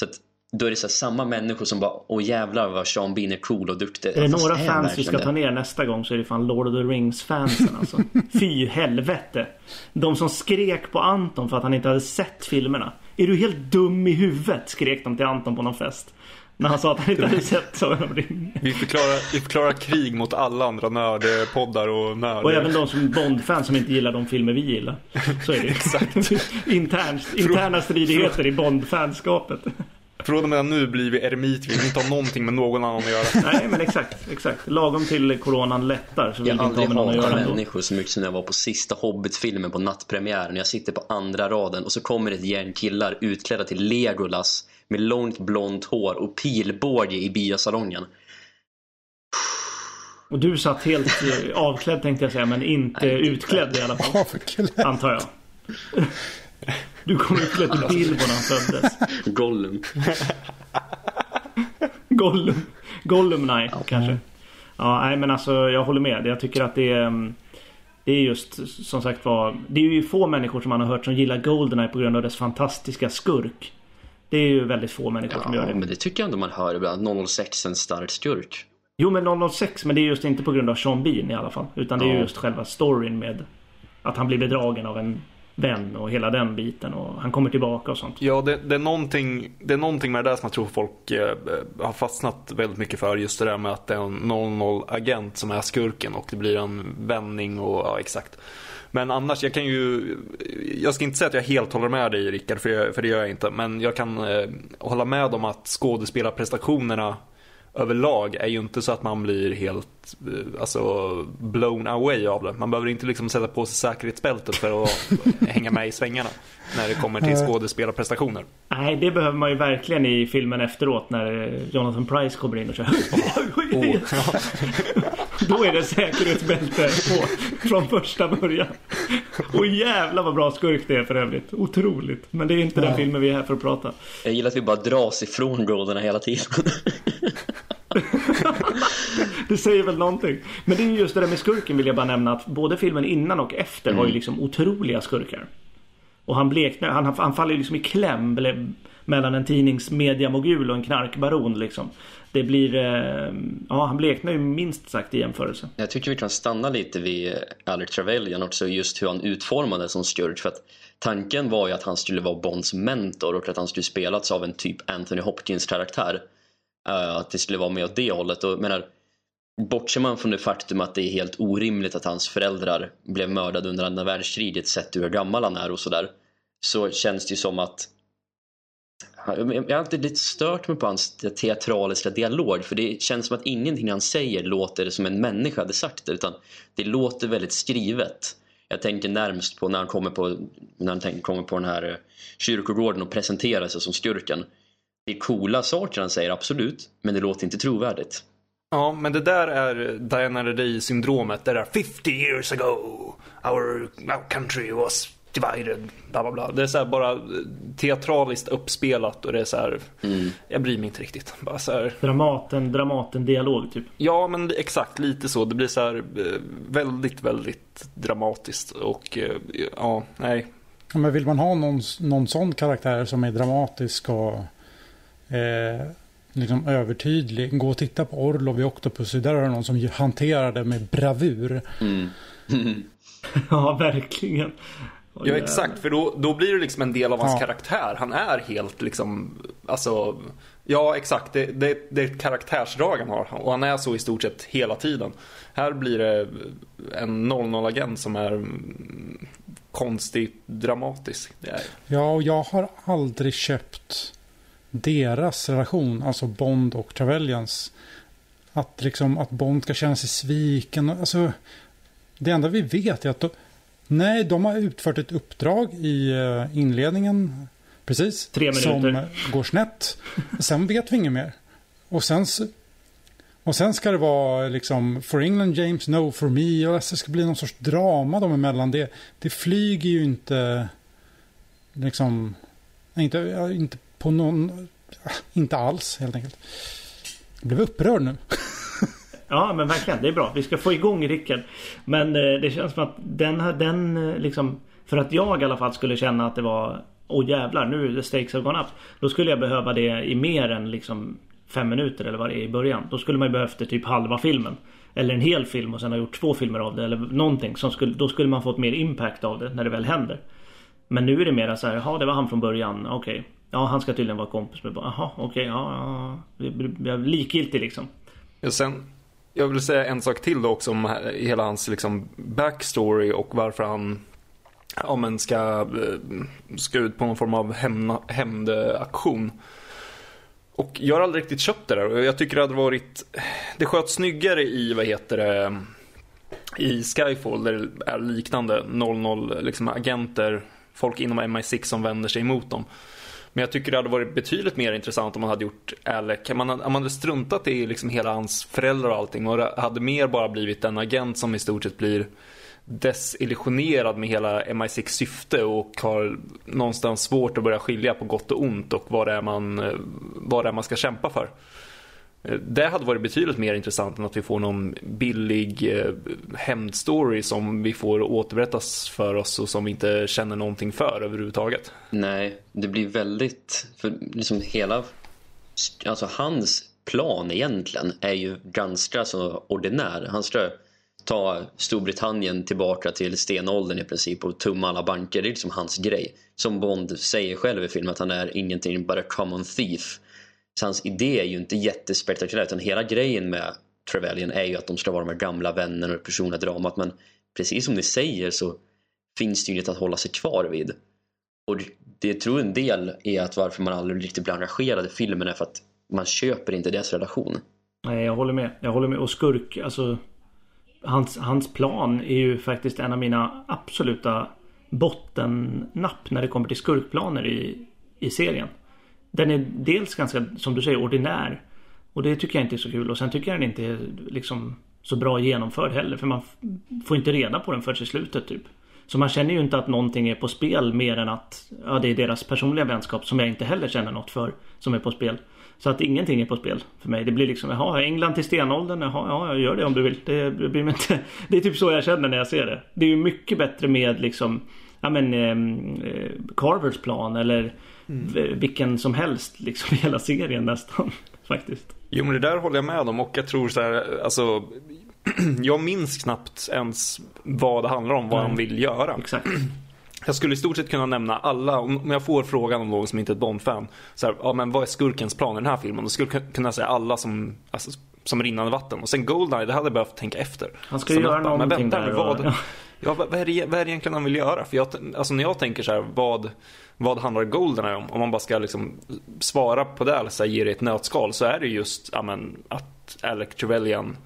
Så att då är det så samma människor som bara Åh jävlar vad Sean Bean är cool och duktig. Är det några fans vi ska ta ner nästa gång så är det fan Lord of the Rings fansen alltså. (laughs) Fy helvete. De som skrek på Anton för att han inte hade sett filmerna. Är du helt dum i huvudet? Skrek de till Anton på någon fest. När han sa att han inte hade sett Sagan om ringen. Vi förklarar, vi förklarar krig mot alla andra nördpoddar och nörd. Och även de som Bond-fans som inte gillar de filmer vi gillar. Så är det. (laughs) Exakt. (laughs) Internt, interna stridigheter i Bond-fanskapet. Från och med nu blir vi eremit, vi vill inte ha någonting med någon annan att göra. (laughs) Nej men exakt, exakt. Lagom till coronan lättar så vill Jag vi har inte ha med någon att göra hatat ändå. människor så mycket som när jag var på sista Hobbit-filmen på nattpremiären. Jag sitter på andra raden och så kommer ett gäng killar utklädda till Legolas med långt blont hår och pilbåge i biosalongen. Och du satt helt eh, avklädd tänkte jag säga men inte Nej, inte utklädd i alla fall. (laughs) Avklädd. Antar jag. (laughs) Du kom utklädd till Bilbo när han föddes. Gollum. Gollum. Gollum nej kanske. Ja nej men alltså jag håller med. Jag tycker att det är mm, Det är just som sagt var Det är ju få människor som man har hört som gillar Goldeneye på grund av dess fantastiska skurk. Det är ju väldigt få människor som gör Ja, det. men det tycker jag ändå man hör ibland. 006 en stark skurk. Jo men 006 men det är just inte på grund av Sean Bean i alla fall. Utan det är Ja. just själva storyn med Att han blir bedragen av en vän och hela den biten och han kommer tillbaka och sånt. Ja, det, det, är någonting, det är någonting med det där som jag tror folk eh, har fastnat väldigt mycket för. Just det där med att det är en 00-agent som är skurken och det blir en vändning och ja, exakt. Men annars, jag kan ju... Jag ska inte säga att jag helt håller med dig Rickard, för, jag, för det gör jag inte. Men jag kan eh, hålla med om att skådespelarprestationerna överlag är ju inte så att man blir helt eh, alltså, blown away av det. Man behöver inte liksom sätta på sig säkerhetsbältet för att (laughs) hänga med i svängarna när det kommer till skådespelarprestationer. Nej det behöver man ju verkligen i filmen efteråt när Jonathan Price kommer in och kör. (laughs) Oh, (laughs) Då är det säkerhetsbälte på från första början. Och jävla vad bra skurk det är för övrigt. Otroligt. Men det är inte den filmen vi är här för att prata. Jag gillar att vi bara dras ifrån Goldeneye hela tiden. (laughs) Det säger väl någonting. Men det är ju just det där med skurken vill jag bara nämna att både filmen innan och efter har ju liksom otroliga skurkar. Och han bleknar, han, han faller ju liksom i kläm mellan en tidningsmediamogul och en knarkbaron liksom. Det blir, eh, ja han bleknar ju minst sagt i jämförelse. Jag tycker vi kan stanna lite vid eh, Alec Trevelyan också, just hur han utformades som skurk. För att tanken var ju att han skulle vara Bonds mentor och att han skulle spelats av en typ Anthony Hopkins karaktär. Eh, att det skulle vara med åt det hållet. Och menar, bortser man från det faktum att det är helt orimligt att hans föräldrar blev mördade under andra världskriget sett hur gammal han är och sådär. Så känns det ju som att jag har alltid lite stört mig på hans teatraliska dialog för det känns som att ingenting han säger låter som en människa hade sagt det utan det låter väldigt skrivet. Jag tänker närmst på när han kommer på, när han tänker, kommer på den här eh, kyrkogården och presenterar sig som skurken. Det är coola saker han säger, absolut, men det låter inte trovärdigt. Ja, men det där är Diana Reddy-syndromet. Det där 50 years ago, our, our country was divided, bla bla bla. Det är så här bara teatraliskt uppspelat och det är så här, jag bryr mig inte riktigt. Bara så här, Dramaten, Dramaten dialog typ. ja men exakt lite så. Det blir så här eh, väldigt, väldigt dramatiskt och eh, ja, nej. Men vill man ha någon, någon sån karaktär som är dramatisk och eh, liksom övertydlig. Gå och titta på Orlov i Octopussy. Där har du någon som hanterar det med bravur. (laughs) Ja, verkligen. Ja exakt, för då, då blir det liksom en del av hans Ja. karaktär. Han är helt liksom, alltså, ja exakt, det, det, det är ett karaktärsdrag han har. Och han är så i stort sett hela tiden. Här blir det en 00-agent som är konstigt dramatisk. Ja, och jag har aldrig köpt deras relation, alltså Bond och Trevelyan's. Att liksom att Bond ska känna sig sviken. Alltså, det enda vi vet är att nej, de har utfört ett uppdrag i eh, inledningen. Precis. Tre Som minuter. går snett. Sen vet vi inget mer. Och sen, och sen ska det vara liksom For England James, No for me. Och det ska bli någon sorts drama dem emellan. Det, det flyger ju inte liksom inte, inte på någon inte alls helt enkelt. Jag blev upprörd nu. Ja men verkligen, det är bra. Vi ska få igång Rickard. Men eh, det känns som att den, här- den eh, liksom För att jag i alla fall skulle känna att det var Åh jävlar, nu är the stakes have gone up. Då skulle jag behöva det i mer än liksom Fem minuter eller vad det är i början. Då skulle man ju behövt det typ halva filmen. Eller en hel film och sen ha gjort två filmer av det eller någonting. Som skulle, då skulle man fått mer impact av det när det väl händer. Men nu är det mera så här, jaha det var han från början, okej. Ja han ska tydligen vara kompis med Jaha okej, ja, ja. Jag likgiltig liksom. Och sen, jag vill säga en sak till då också om hela hans liksom backstory och varför han ja, men ska, eh, ska ut på någon form av hämndaktion. och jag har aldrig riktigt köpt det där och jag tycker det hade varit Det sköts snyggare i, vad heter det I Skyfall där det är liknande 00 liksom agenter Folk inom MI6 som vänder sig emot dem men jag tycker det hade varit betydligt mer intressant om man hade gjort Alec, om man, om man hade struntat i liksom hela hans föräldrar och allting och hade mer bara blivit en agent som i stort sett blir desillusionerad med hela MI6 syfte och har någonstans svårt att börja skilja på gott och ont och vad det är man, eh, vad det är man ska kämpa för. Det hade varit betydligt mer intressant än att vi får någon billig eh, hämndstory som vi får återberättas för oss och som vi inte känner någonting för överhuvudtaget. Nej, det blir väldigt, för liksom hela, alltså hans plan egentligen är ju ganska så ordinär. Han ska ta Storbritannien tillbaka till stenåldern i princip och tumma alla banker. Det är liksom hans grej. Som Bond säger själv i filmen att han är ingenting but a common thief. Så hans idé är ju inte jättespektakulär utan hela grejen med Trevelyan är ju att de ska vara de här gamla vännerna och det personliga dramat men precis som ni säger så finns det ju inget att hålla sig kvar vid. Och det tror en del är att varför man aldrig riktigt blir engagerad i filmen är för att man köper inte deras relation. Nej, jag håller med. Jag håller med. Och skurk, alltså hans, hans plan är ju faktiskt en av mina absoluta bottennapp när det kommer till skurkplaner i, i serien. Den är dels ganska, som du säger, ordinär. Och det tycker jag inte är så kul. Och sen tycker jag den inte är liksom så bra genomförd heller. För man får inte reda på den förrän i slutet typ. Så man känner ju inte att någonting är på spel mer än att ja, det är deras personliga vänskap som jag inte heller känner något för som är på spel. Så att ingenting är på spel för mig. Det blir liksom, jaha, England till stenåldern, jaha, ja, jag gör det om du vill. Det, blir inte, (laughs) det är typ så jag känner när jag ser det. Det är ju mycket bättre med liksom, ja men ehm, eh, Carvers plan eller mm. vilken som helst liksom i hela serien nästan. (laughs) Faktiskt. Jo men det där håller jag med om och jag tror så här, alltså (clears throat) jag minns knappt ens vad det handlar om, vad mm. han vill göra. Exakt. (clears throat) Jag skulle i stort sett kunna nämna alla, om jag får frågan om någon som inte är ett Bond-fan. Så här, ja men vad är skurkens plan i den här filmen? Då skulle jag kunna säga alla som, alltså, som rinnande vatten. Och sen Goldeneye, det hade jag behövt tänka efter. Han ju göra någonting men vänta, där. Vad, (laughs) ja. Ja, vad, är det, vad är det egentligen han vill göra? För jag, alltså när jag tänker så här, vad, vad handlar Goldeneye om? Om man bara ska liksom svara på det, eller så här, ge det ett nötskal, så är det just ja, men, att Alec Trevelyan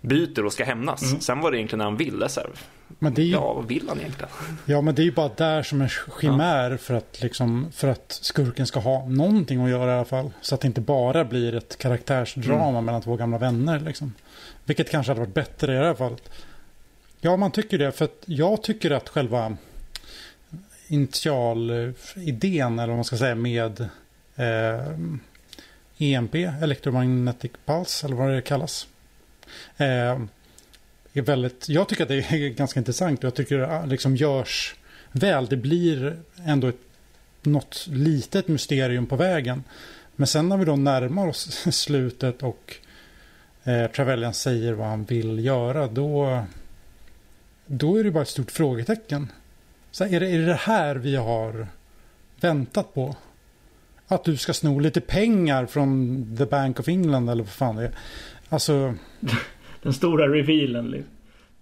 byter och ska hämnas. Mm. Sen var det egentligen när han ville. Så här, men det är ju... Ja, vad vill han egentligen? Ja, men det är ju bara där som en chimär ja. för, att liksom, för att skurken ska ha någonting att göra i alla fall. Så att det inte bara blir ett karaktärsdrama mm. mellan två gamla vänner. Liksom. Vilket kanske hade varit bättre i det här fallet. Ja, man tycker det. För att jag tycker att själva initialidén, eller vad man ska säga, med eh, EMP, Electromagnetic Pulse, eller vad det kallas. Eh, är väldigt, jag tycker att det är (laughs) ganska intressant och jag tycker det liksom görs väl. Det blir ändå ett, något litet mysterium på vägen. Men sen när vi då närmar oss (laughs) slutet och eh, Trevelyan säger vad han vill göra då, då är det bara ett stort frågetecken. Så är, det, är det det här vi har väntat på? Att du ska sno lite pengar från The Bank of England eller vad fan det är. Alltså... (laughs) Den stora revealen. Liksom.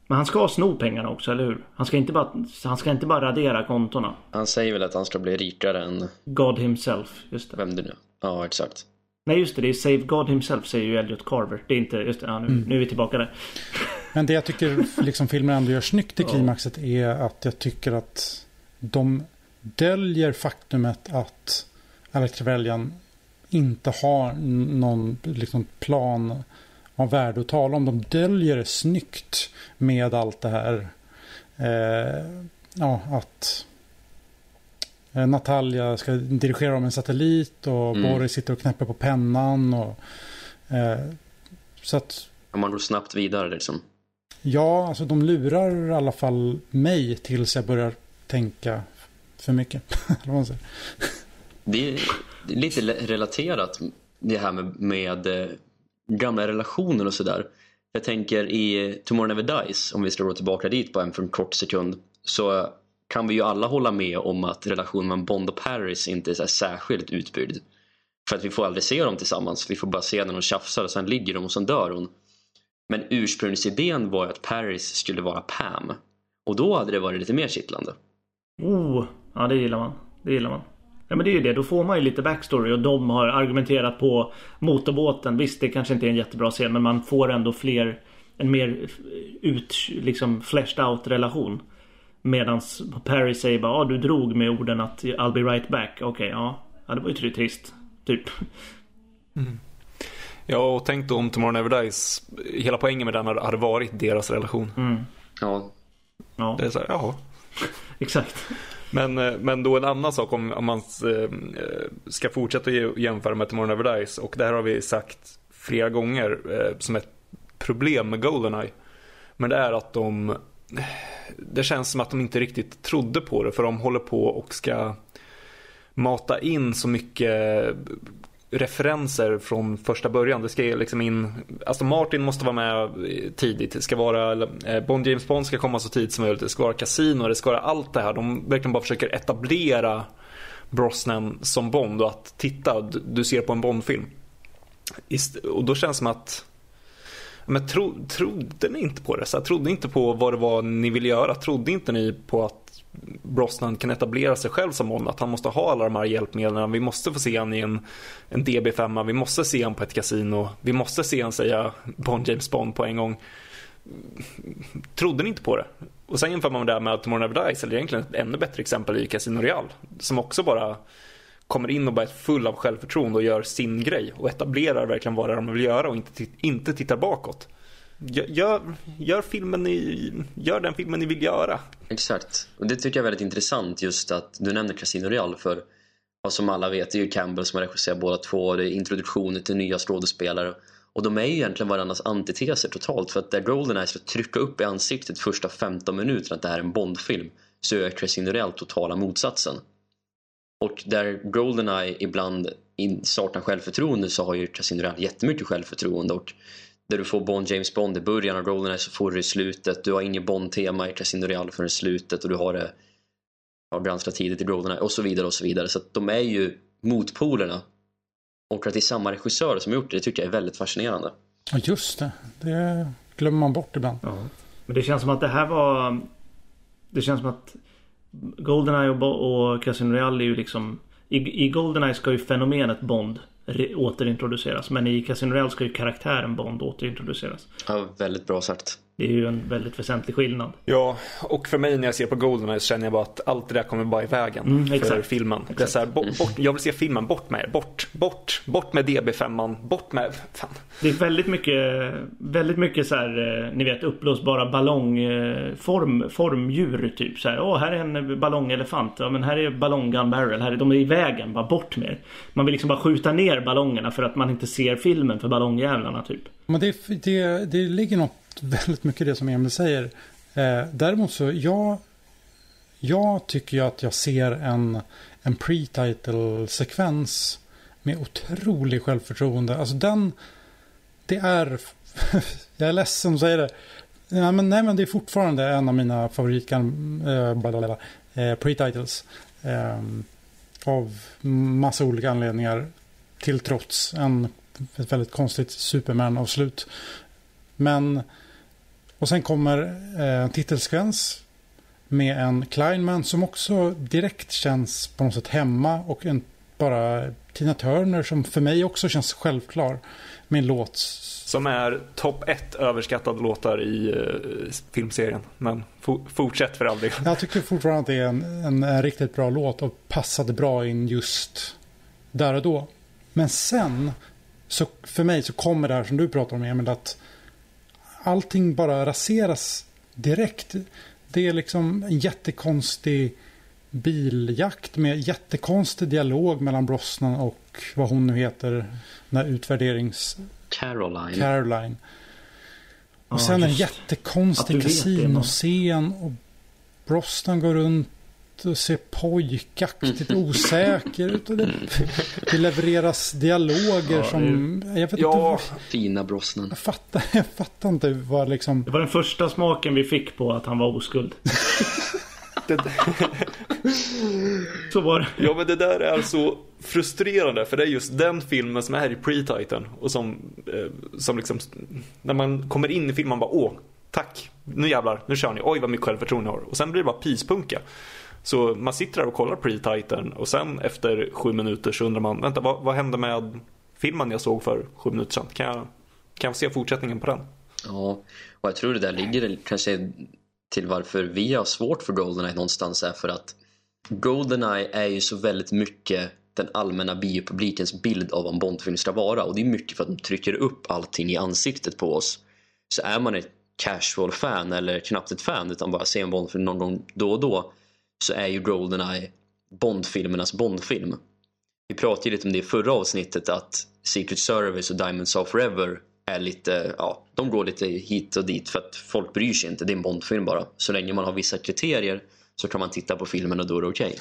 Men han ska sno pengarna också, eller hur? Han ska inte bara, han ska inte bara radera kontona. Han säger väl att han ska bli rikare än... God himself, just det. Vem det nu Ja, exakt. Nej, just det. Det är Save God himself, säger ju Elliot Carver. Det är inte... Just det, ja, nu, mm. nu är vi tillbaka där. Men det jag tycker liksom filmen ändå gör snyggt i klimaxet är att jag tycker att de döljer faktumet att Alex Trevelyan inte har någon liksom, plan av värde att tala om. De döljer det snyggt med allt det här. Eh, ja, att eh, Natalia ska dirigera om en satellit och mm. Boris sitter och knäpper på pennan. Och, eh, så att... Man går snabbt vidare liksom. Ja, alltså de lurar i alla fall mig tills jag börjar tänka för mycket. (laughs) det är lite relaterat det här med, med eh, gamla relationer och sådär. Jag tänker i Tomorrow Never Dies, om vi ska gå tillbaka dit på en för en kort sekund, så kan vi ju alla hålla med om att relationen mellan Bond och Paris inte är så särskilt utbyggd. För att vi får aldrig se dem tillsammans, vi får bara se när de tjafsar och sen ligger de och sen dör hon. Men ursprungsidén var ju att Paris skulle vara Pam. Och då hade det varit lite mer kittlande. Oh, ja det gillar man. Det gillar man. Ja men det är ju det. Då får man ju lite backstory och de har argumenterat på motorbåten. Visst det kanske inte är en jättebra scen men man får ändå fler en mer ut, liksom fleshed out relation. Medans Perry säger bara ah, du drog med orden att I'll be right back. Okej, okay, ja. ja. Det var ju trist. Typ. Mm. Ja, och tänk då om Tomorrow Never Dies. Hela poängen med den hade varit deras relation. Mm. Ja. ja. Det är så här, jaha. (laughs) Exakt. Men, eh, men då en annan sak om, om man eh, ska fortsätta jämföra med Tomorrow Never Dies. Och det här har vi sagt flera gånger eh, som ett problem med Goldeneye. Men det är att de det känns som att de inte riktigt trodde på det för de håller på och ska mata in så mycket referenser från första början. Det ska liksom in, alltså Martin måste vara med tidigt. Det ska vara, eh, Bond James Bond ska komma så tidigt som möjligt. Det ska vara kasino, det ska vara allt det här. De verkligen bara försöker etablera Brosnan som Bond och att titta, du ser på en Bondfilm. Och då känns det som att men tro, trodde ni inte på det? Så här, trodde inte på vad det var ni ville göra? Trodde inte ni på att Brosnan kan etablera sig själv som Bond? Att han måste ha alla de här hjälpmedlen. Vi måste få se honom i en, en DB5. Vi måste se honom på ett kasino. Vi måste se honom säga Bond James Bond på en gång. Trodde ni inte på det? Och sen jämför man det med Tomorrow Never Dies, eller egentligen ett ännu bättre exempel i Casino Real. Som också bara kommer in och bara är full av självförtroende och gör sin grej och etablerar verkligen vad det är de vill göra och inte, inte tittar bakåt. Gör, gör, filmen ni, gör den filmen ni vill göra. Exakt. Och det tycker jag är väldigt intressant just att du nämner Casino Real för vad som alla vet det är ju Campbell som har regisserat båda två det är introduktioner till nya skådespelare och de är ju egentligen varandras antiteser totalt för att där Goldeneye ska trycka upp i ansiktet första 15 minuterna att det här är en Bondfilm så är Casino Real totala motsatsen. Och där Goldeneye ibland saknar självförtroende så har ju Casino Royale jättemycket självförtroende och där du får Bond James Bond i början av Goldeneye så får du i slutet. Du har inget Bond-tema i Casino Royale förrän i slutet och du har det ja, ganska tidigt i Goldeneye och så vidare och så vidare. Så att de är ju motpolerna. Och att det är samma regissör som har gjort det, det tycker jag är väldigt fascinerande. Ja, just det. Det glömmer man bort ibland. Ja. Men det känns som att det här var... Det känns som att Goldeneye och, och Casino Royale är ju liksom... I, I Goldeneye ska ju fenomenet Bond återintroduceras. Men i Casino Royale ska ju karaktären Bond återintroduceras. Ja, väldigt bra sagt. Det är ju en väldigt väsentlig skillnad. Ja, och för mig när jag ser på Goldeneye så känner jag bara att allt det där kommer bara i vägen mm, för filmen. Exakt. Det är så här, bort, bort, jag vill se filmen, bort med er, bort, bort, bort med DB5, bort med, fan. Det är väldigt mycket, väldigt mycket så här, eh, ni vet uppblåsbara ballongform, eh, formdjur typ. Så här, åh här är en ballongelefant, ja men här är ballong gun barrel, här är, de är i vägen, bara bort med er. Man vill liksom bara skjuta ner ballongerna för att man inte ser filmen för ballongjävlarna typ. Men det, det, det ligger något väldigt mycket det som Emil säger. Eh, däremot så, jag, jag tycker ju att jag ser en, en pre-title-sekvens med otrolig självförtroende. Alltså den, det är, (laughs) jag är ledsen att säga det. nej men, nej, men det är fortfarande en av mina favorit eh, eh, pre-titles. Eh, av massa olika anledningar. Till trots en, ett väldigt konstigt Superman-avslut. Men och sen kommer eh, en titelsekvens med en Kleinman som också direkt känns på något sätt hemma och en, bara Tina Turner som för mig också känns självklar med en låt. Som är topp ett överskattade låtar i uh, filmserien. Men fortsätt för all del. Jag tycker fortfarande att det är en, en, en, riktigt bra låt och passade bra in just där och då. Men sen, så för mig så kommer det här som du pratar om Emil, att allting bara raseras direkt. Det är liksom en jättekonstig biljakt med jättekonstig dialog mellan Brosnan och vad hon nu heter. Den här utvärderings... Caroline. Caroline. Och sen en jättekonstig kasinoscen och Brosnan går runt och ser pojkaktigt osäker ut. Och det, det levereras dialoger ja, som... Jag vet ja, inte, fina Brosnan. Jag fattar, (laughs) jag fattar inte vad liksom... Det var den första smaken vi fick på att han var oskuld. (laughs) så var det. Ja men det där är så frustrerande för det är just den filmen som är i pre-titeln och som, eh, som liksom när man kommer in i filmen man bara åh tack nu jävlar nu kör ni oj vad mycket självförtroende ni har och sen blir det bara pispunka så man sitter där och kollar pre-titeln och sen efter sju minuter så undrar man, vänta vad, vad hände med filmen jag såg för sju minuter sedan? Kan jag, kan jag se fortsättningen på den? Ja, och jag tror det där ligger kanske till varför vi har svårt för Goldeneye någonstans är för att Goldeneye är ju så väldigt mycket den allmänna biopublikens bild av vad en Bondfilm ska vara och det är mycket för att de trycker upp allting i ansiktet på oss. Så är man ett casual fan eller knappt ett fan utan bara ser en Bondfilm någon gång då och då så är ju Goldeneye Bondfilmernas Bondfilm. Vi pratade ju lite om det i förra avsnittet att Secret Service och Diamonds of Forever är lite, ja, de går lite hit och dit för att folk bryr sig inte. Det är en Bondfilm bara. Så länge man har vissa kriterier så kan man titta på filmen och då är det okej.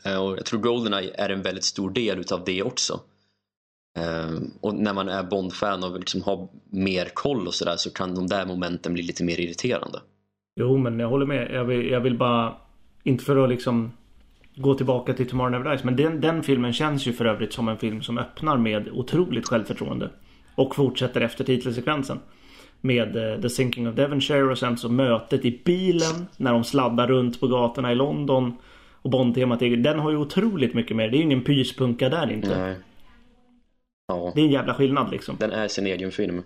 Okay. Och jag tror Goldeneye är en väldigt stor del utav det också. Ehm, och när man är Bond-fan och liksom har mer koll och sådär så kan de där momenten bli lite mer irriterande. Jo, men jag håller med. Jag vill, jag vill bara, inte för att liksom gå tillbaka till Tomorrow Never Dies, men den, den filmen känns ju för övrigt som en film som öppnar med otroligt självförtroende. Och fortsätter efter titelsekvensen. Med uh, The Sinking of Devonshire och sen så mötet i bilen när de sladdar runt på gatorna i London. Och Bond-temat, den har ju otroligt mycket mer. Det är ju ingen pyspunka där inte. Nej. Ja. Det är en jävla skillnad liksom. Den är sin egen film.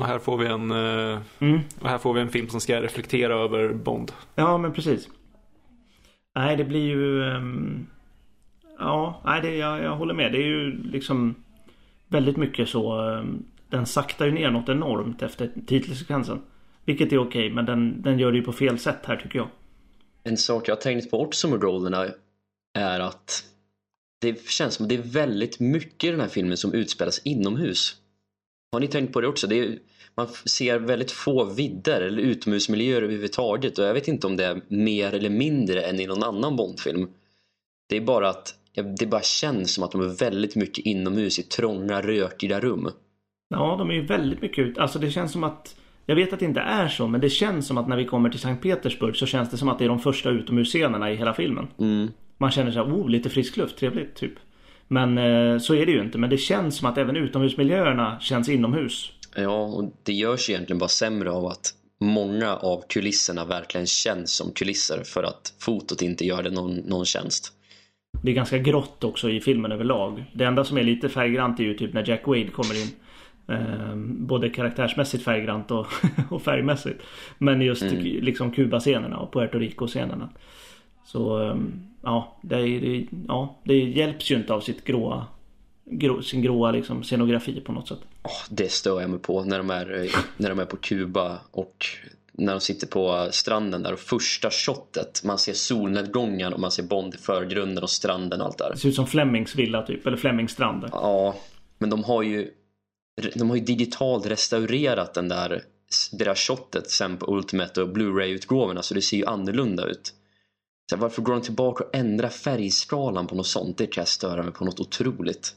Och här får vi en, uh, mm. och här får vi en film som ska reflektera över Bond. Ja, men precis. Nej, det blir ju... Um, ja, nej, det, jag, jag håller med. Det är ju liksom väldigt mycket så. Um, den saktar ju ner något enormt efter titelsekvensen. Vilket är okej, men den, den gör det ju på fel sätt här tycker jag. En sak jag har tänkt på också med Goldeneye är att det känns som att det är väldigt mycket i den här filmen som utspelas inomhus. Har ni tänkt på det också? Det är, man ser väldigt få vidder eller utomhusmiljöer överhuvudtaget och jag vet inte om det är mer eller mindre än i någon annan Bondfilm. Det är bara att det bara känns som att de är väldigt mycket inomhus i trånga, rökiga rum. Ja, de är ju väldigt mycket ut. Alltså det känns som att jag vet att det inte är så, men det känns som att när vi kommer till Sankt Petersburg så känns det som att det är de första utomhusscenerna i hela filmen. Mm. Man känner sig oh, lite frisk luft, trevligt typ. Men eh, så är det ju inte. Men det känns som att även utomhusmiljöerna känns inomhus. Ja, och det görs egentligen bara sämre av att många av kulisserna verkligen känns som kulisser för att fotot inte gör det någon, någon tjänst. Det är ganska grått också i filmen överlag. Det enda som är lite färggrant är ju typ när Jack Wade kommer in. Eh, både karaktärsmässigt färggrant och, (laughs) och färgmässigt. Men just mm. liksom Kuba-scenerna och Puerto Rico-scenerna. Så ehm, ja det, ja, det hjälps ju inte av sitt gråa grå, sin gråa liksom, scenografi på något sätt. Oh, det stör jag mig på när de, är, när de är på Kuba och när de sitter på stranden där och första shotet man ser solnedgången och man ser Bond i förgrunden och stranden och allt där. Det ser ut som Flemings villa typ, eller Flemings strand. Ja, men de har ju de har ju digitalt restaurerat den där det där shotet sen på Ultimate och Blu-ray-utgåvorna så det ser ju annorlunda ut. Så varför går de tillbaka och ändrar färgskalan på något sånt? Det kan jag störa mig på något otroligt.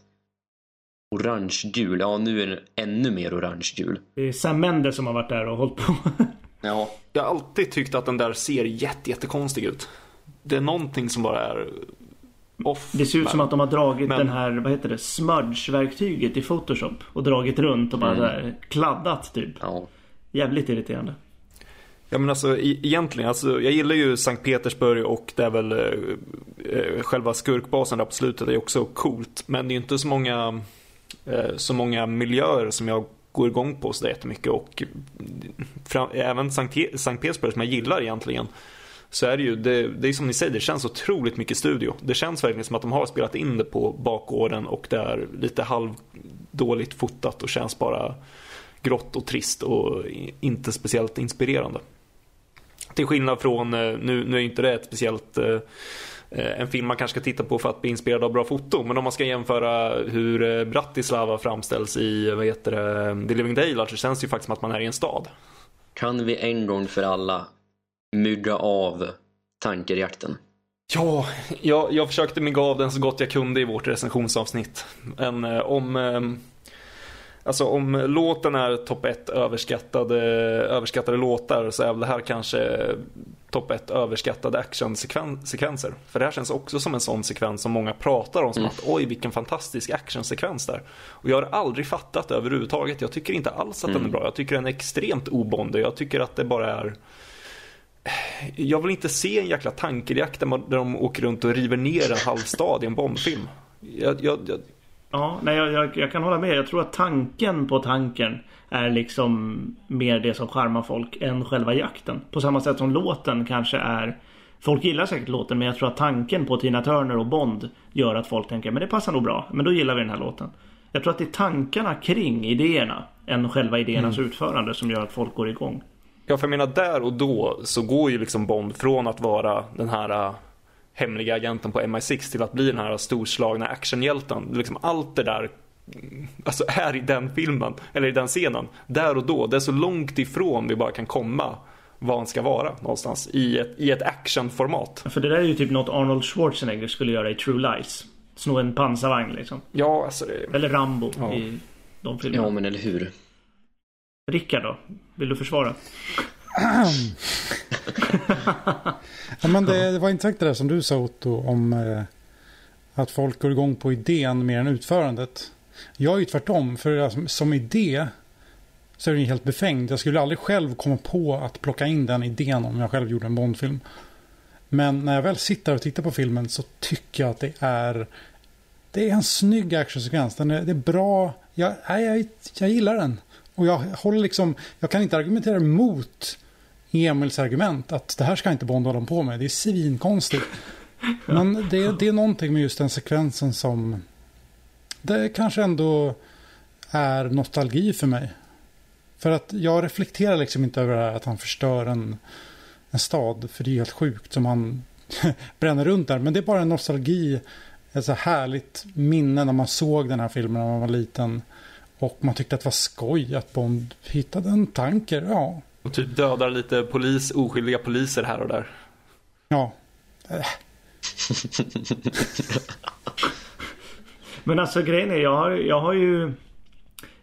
Orange-gul, ja nu är den ännu mer orange-gul. Det är Sam Mendes som har varit där och hållit på. (laughs) ja. Jag har alltid tyckt att den där ser jätte, jättekonstig ut. Det är någonting som bara är off. Det ser ut men... som att de har dragit men... den här, vad heter det, smudge-verktyget i Photoshop. Och dragit runt och bara mm. där kladdat typ. Ja. Jävligt irriterande. Ja men alltså egentligen, alltså, jag gillar ju Sankt Petersburg och det är väl eh, eh, själva skurkbasen där på slutet är också coolt. Men det är ju inte så många, Eh, så många miljöer som jag går igång på så jättemycket och fram, även Sankt, Sankt Petersburg som jag gillar egentligen så är det ju, det, det är som ni säger, det känns otroligt mycket studio. Det känns verkligen som att de har spelat in det på bakgården och det är lite halvdåligt fotat och känns bara grått och trist och inte speciellt inspirerande. Till skillnad från, eh, nu, nu är inte det ett speciellt eh, en film man kanske ska titta på för att bli inspirerad av bra foto. Men om man ska jämföra hur Bratislava framställs i vad heter det, The Living Daylight så känns det ju faktiskt som att man är i en stad. Kan vi en gång för alla mygga av tankerjakten? Ja, jag, jag försökte mygga av den så gott jag kunde i vårt recensionsavsnitt. Men om Alltså om låten är topp 1 överskattade, överskattade låtar så är väl det här kanske topp 1 överskattade actionsekvenser. För det här känns också som en sån sekvens som många pratar om som mm. att oj vilken fantastisk actionsekvens där. Och jag har aldrig fattat överhuvudtaget. Jag tycker inte alls att mm. den är mm. bra. Jag tycker den är extremt obondig. Jag tycker att det bara är jag vill inte se en jäkla tankereaktor där de åker runt och river ner en halv stad i en Bondfilm. Jag, jag, jag... Ja, nej, jag, jag, kan hålla med. Jag tror att tanken på tanken är liksom mer det som charmar folk än själva jakten. På samma sätt som låten kanske är Folk gillar säkert låten men jag tror att tanken på Tina Turner och Bond gör att folk tänker men det passar nog bra. Men då gillar vi den här låten. Jag tror att det är tankarna kring idéerna än själva idéernas mm. utförande som gör att folk går igång. Ja, för jag menar där och då så går ju liksom Bond från att vara den här hemliga agenten på MI6 till att bli den här storslagna actionhjälten. Liksom allt det där mm, alltså är i den filmen, eller i den scenen, där och då. Det är så långt ifrån vi bara kan komma vad han ska vara någonstans i ett, i ett actionformat. För det där är ju typ något Arnold Schwarzenegger skulle göra i True Lies. Sno en pansarvagn liksom. Ja, alltså det... Eller Rambo ja. i de filmerna. Ja, men eller hur. Rickard då? Vill du försvara? Ja, men det, det var intressant det där som du sa Otto om eh, att folk går igång på idén mer än utförandet. Jag är ju tvärtom, för alltså, som idé så är den helt befängd. Jag skulle aldrig själv komma på att plocka in den idén om jag själv gjorde en Bondfilm. Men när jag väl sitter och tittar på filmen så tycker jag att det är det är en snygg actionsekvens. Den är, det är bra. Jag, jag, jag gillar den. Och jag håller liksom, jag kan inte argumentera emot Emils argument att det här ska inte Bond hålla på med. Det är svinkonstigt. (laughs) Men det, det är någonting med just den sekvensen som det kanske ändå är nostalgi för mig. För att jag reflekterar liksom inte över det här att han förstör en, en stad. För det är helt sjukt som han (laughs) bränner runt där. Men det är bara en nostalgi. Ett så härligt minne när man såg den här filmen när man var liten. Och man tyckte att det var skoj att Bond hittade en tanker. Ja. Och typ dödar lite polis, oskyldiga poliser här och där. Ja. (laughs) Men alltså grejen är, jag har, jag har ju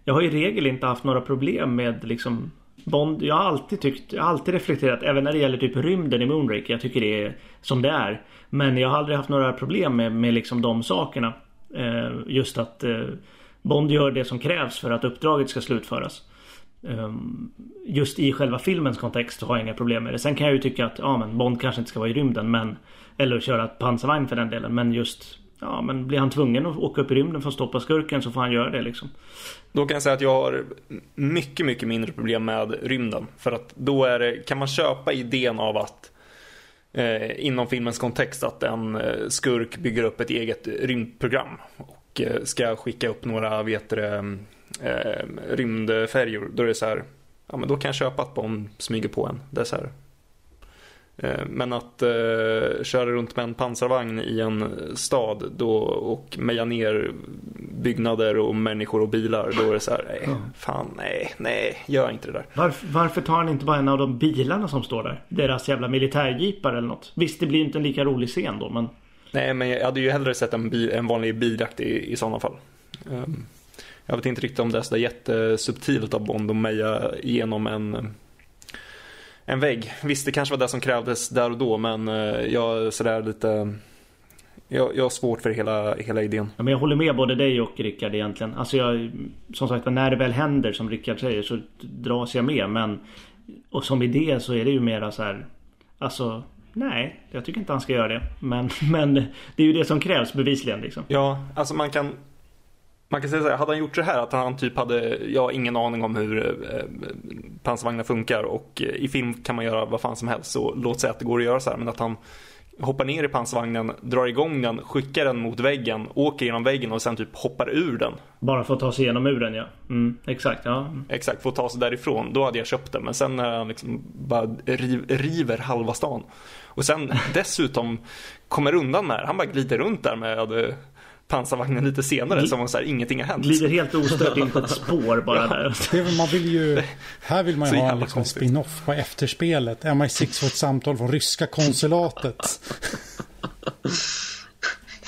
jag har i regel inte haft några problem med liksom Bond. Jag har alltid tyckt, jag har alltid reflekterat även när det gäller typ rymden i Moonraker. Jag tycker det är som det är. Men jag har aldrig haft några problem med, med liksom de sakerna. Eh, just att eh, Bond gör det som krävs för att uppdraget ska slutföras. Ehm, just i själva filmens kontext har jag inga problem med det. Sen kan jag ju tycka att ja, men Bond kanske inte ska vara i rymden. Men, eller köra pansarvagn för den delen. Men just Ja men blir han tvungen att åka upp i rymden för att stoppa skurken så får han göra det liksom. Då kan jag säga att jag har mycket, mycket mindre problem med rymden. För att då är det, kan man köpa idén av att eh, inom filmens kontext att en eh, skurk bygger upp ett eget rymdprogram. Och eh, ska skicka upp några, vet det, eh, rymdfärjor. Då är det så här, ja men då kan jag köpa att Bond smyger på en. Det är så här, Eh, men att eh, köra runt med en pansarvagn i en stad då, och meja ner byggnader och människor och bilar. Då är det så här, nej, mm. fan, nej, nej, gör inte det där. Varför, varför tar han inte bara en av de bilarna som står där? Deras jävla militärjeepar eller något. Visst, det blir inte en lika rolig scen då, men... Nej, men jag hade ju hellre sett en, bil, en vanlig biljakt i, i sådana fall. Um, jag vet inte riktigt om det är så jättesubtilt av Bond att meja igenom en en vägg. Visst, det kanske var det som krävdes där och då, men eh, jag sådär lite... Jag, jag har svårt för hela, hela idén. Ja, men jag håller med både dig och Rickard egentligen. Alltså jag, som sagt, när det väl händer som Rickard säger så dras jag med. Men och som idé så är det ju mera så här. Alltså nej, jag tycker inte han ska göra det. Men, (laughs) men det är ju det som krävs bevisligen liksom. Ja, alltså man kan man kan säga så här, hade han gjort så här att han typ hade, jag har ingen aning om hur eh, pansarvagnar funkar och eh, i film kan man göra vad fan som helst så låt säga att det går att göra så här men att han hoppar ner i pansarvagnen, drar igång den, skickar den mot väggen, åker genom väggen och sen typ hoppar ur den. Bara för att ta sig igenom muren ja. Mm, exakt ja. Exakt, för att ta sig därifrån. Då hade jag köpt den. Men sen när han liksom bara riv, river halva stan. Och sen (laughs) dessutom kommer undan med Han bara glider runt där med pansarvagnen lite senare Gl som om så här, ingenting har hänt. Glider helt ostört in på ett (laughs) spår bara ja, där. Det, man vill ju, här vill man ju ha en liksom spin-off på efterspelet. MI6 får ett samtal från ryska konsulatet.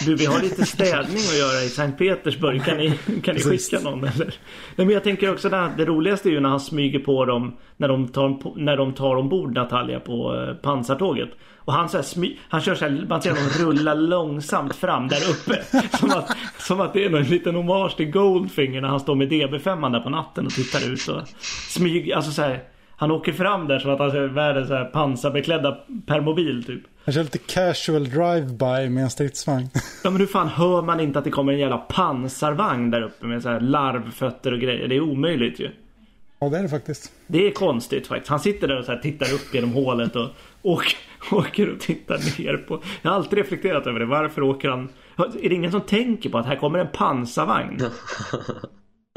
Du, vi har lite städning att göra i Sankt Petersburg. Kan ni, kan ni skicka någon eller? Nej, men jag tänker också att det roligaste är ju när han smyger på dem när de tar, när de tar ombord Natalia på eh, pansartåget. Och han, så smy, han kör så här, man ser honom rulla långsamt fram där uppe. (laughs) Som att, som att det är någon liten hommage till Goldfinger när han står med DB5 där på natten och tittar ut och smyger. Alltså så här, Han åker fram där som att han är världens så här pansarbeklädda permobil typ. Han kör lite casual drive-by med en stridsvagn. (laughs) Ja men hur fan hör man inte att det kommer en jävla pansarvagn där uppe med så här larvfötter och grejer. Det är omöjligt ju. Ja det är det faktiskt. Det är konstigt faktiskt. Han sitter där och så tittar upp genom hålet och åker, åker och tittar ner på. Jag har alltid reflekterat över det. Varför åker han? Är det ingen som tänker på att här kommer en pansarvagn? (laughs)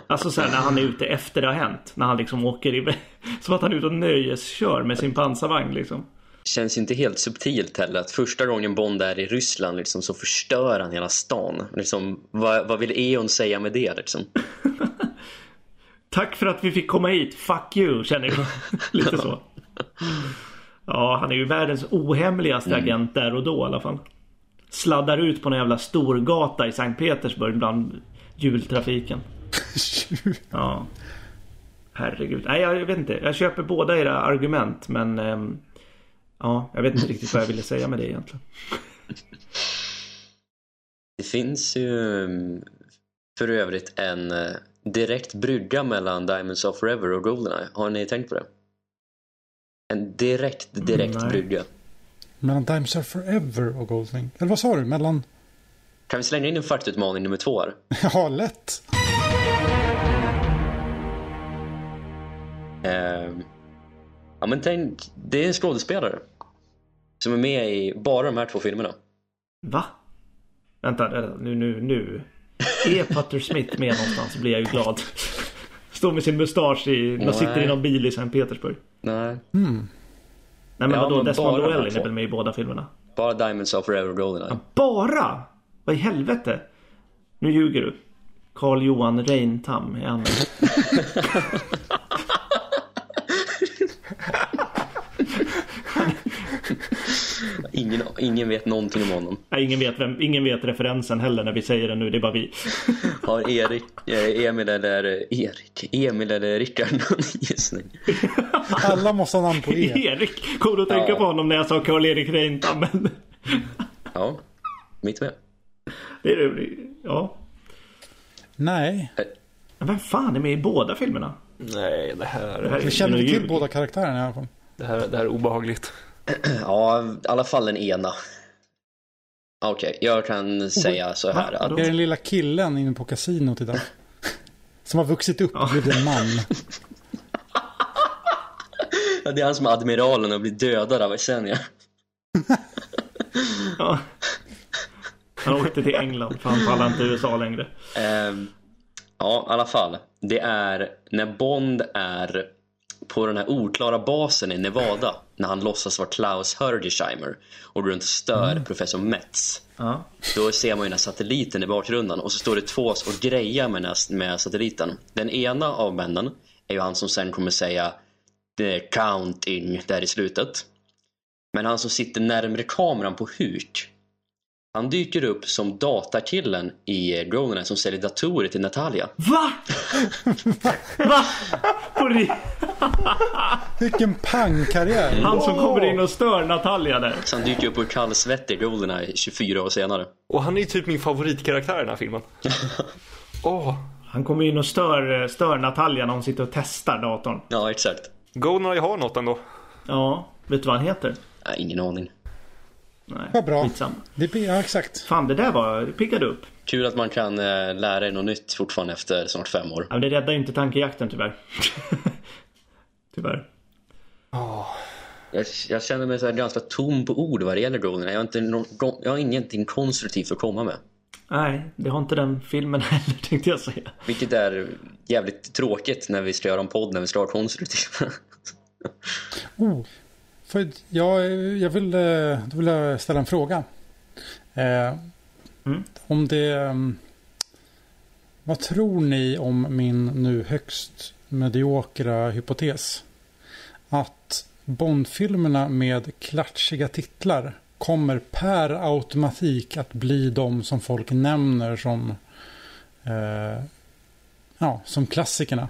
Alltså sen när han är ute efter det har hänt. När han liksom åker iväg. (laughs) Som att han är ute och nöjeskör med sin pansarvagn liksom. Känns inte helt subtilt heller att första gången Bond är i Ryssland liksom, så förstör han hela stan. Liksom, vad, vad vill E.ON säga med det liksom? (laughs) Tack för att vi fick komma hit. Fuck you känner jag. Lite så. Ja, han är ju världens ohemligaste Mm. agent där och då i alla fall. Sladdar ut på en jävla storgata i Sankt Petersburg bland jultrafiken. (laughs) Ja. Herregud. Nej, jag vet inte. Jag köper båda era argument men... ehm, ja, jag vet inte riktigt vad jag ville säga med det egentligen. (laughs) Det finns ju mm, för övrigt en eh, direkt brygga mellan Diamonds of Forever och Goldeneye. Har ni tänkt på det? En direkt, direkt nej. brygga. Mellan Dimes Are Forever och Goldwing. Eller vad sa du? Mellan... Kan vi slänga in en faktutmaning nummer två här? (laughs) Ja, lätt. Eh, ja men tänk, det är en skådespelare. Som är med i bara de här två filmerna. Va? Vänta, nu, nu, nu. Är Putter Smith med någonstans blir jag ju glad. (laughs) Står med sin mustasch i... De sitter i någon bil i Sankt Petersburg. Nej, Hmm. Nej men Ja, vadå? Desmond Llewellyn är väl med i båda filmerna? bara Diamonds of Forever och Goldeneye. Bara? Vad i helvete? Nu ljuger du. Carl Johan Reintam är han (laughs) med. Ingen, ingen vet någonting om honom. Nej, ingen vet, vem, ingen vet referensen heller när vi säger det nu. Det är bara vi. (laughs) Har Erik, eh, Emil eller Erik, Emil eller Rickard (laughs) någon (laughs) gissning? Alla måste ha namn på E. Erik! Kommer du att tänka Ja. på honom när jag sa Karl-Erik Reintam? Men Ja, mitt med. det är det. Ja. Nej, vem fan är med i båda filmerna? Nej, det här, Det här är vi känner ju till båda karaktärerna i alla fall. det här, det här är obehagligt. (clears throat) Ja, i alla fall den ena. Okej, jag kan säga så här att Det är den lilla killen inne på kasinot idag. (laughs) Som har vuxit upp och blivit en man. (laughs) Ja, det är han som är admiralen och blir dödad av Esenia. (laughs) Ja. Han åkte till England för han pallar inte USA längre. Ehm, ja, i alla fall. Det är när Bond är på den här oklara basen i Nevada när han låtsas vara Klaus Herdesheimer och runt stör professor Metz. Ja. Då ser man ju den här satelliten i bakgrunden och så står det två och grejar med, här, med satelliten. Den ena av männen är ju han som sen kommer säga the counting där i slutet. Men han som sitter närmre kameran på huk han dyker upp som datakillen i Goldeneye som säljer datorer till Natalia. Va? Va? Vilken pangkarriär. Han som kommer in och stör Natalia där. Så han dyker upp ur kallsvettig i Goldeneye 24 år senare. Och han är ju typ min favoritkaraktär i den här filmen. (laughs) Åh, Han kommer in och stör, stör Natalia när hon sitter och testar datorn. Ja, exakt. Goldeneye har något ändå. Ja, vet du vad han heter? Nej, ingen aning. Nej, Vad bra. skitsamma. Det ja, exakt. Fan, det där var, det piggade upp. Kul att man kan eh, lära sig något nytt fortfarande efter snart fem år. Ja, men det räddar ju inte tankejakten tyvärr. (laughs) tyvärr. Jag, jag känner mig så här ganska tom på ord vad det gäller Goldeneye. Jag har, inte no, jag har ingenting konstruktivt att komma med. Nej, det har inte den filmen (laughs) heller tänkte jag säga. Vilket är jävligt tråkigt när vi ska göra en podd när vi ska vara konstruktiva. Oh, för jag, jag vill, eh, då vill jag ställa en fråga. Eh, Mm. Om det... mm, Vad tror ni om min nu högst mediokra hypotes? Att Bondfilmerna med klatschiga titlar kommer per automatik att bli de som folk nämner som, eh, ja, som klassikerna.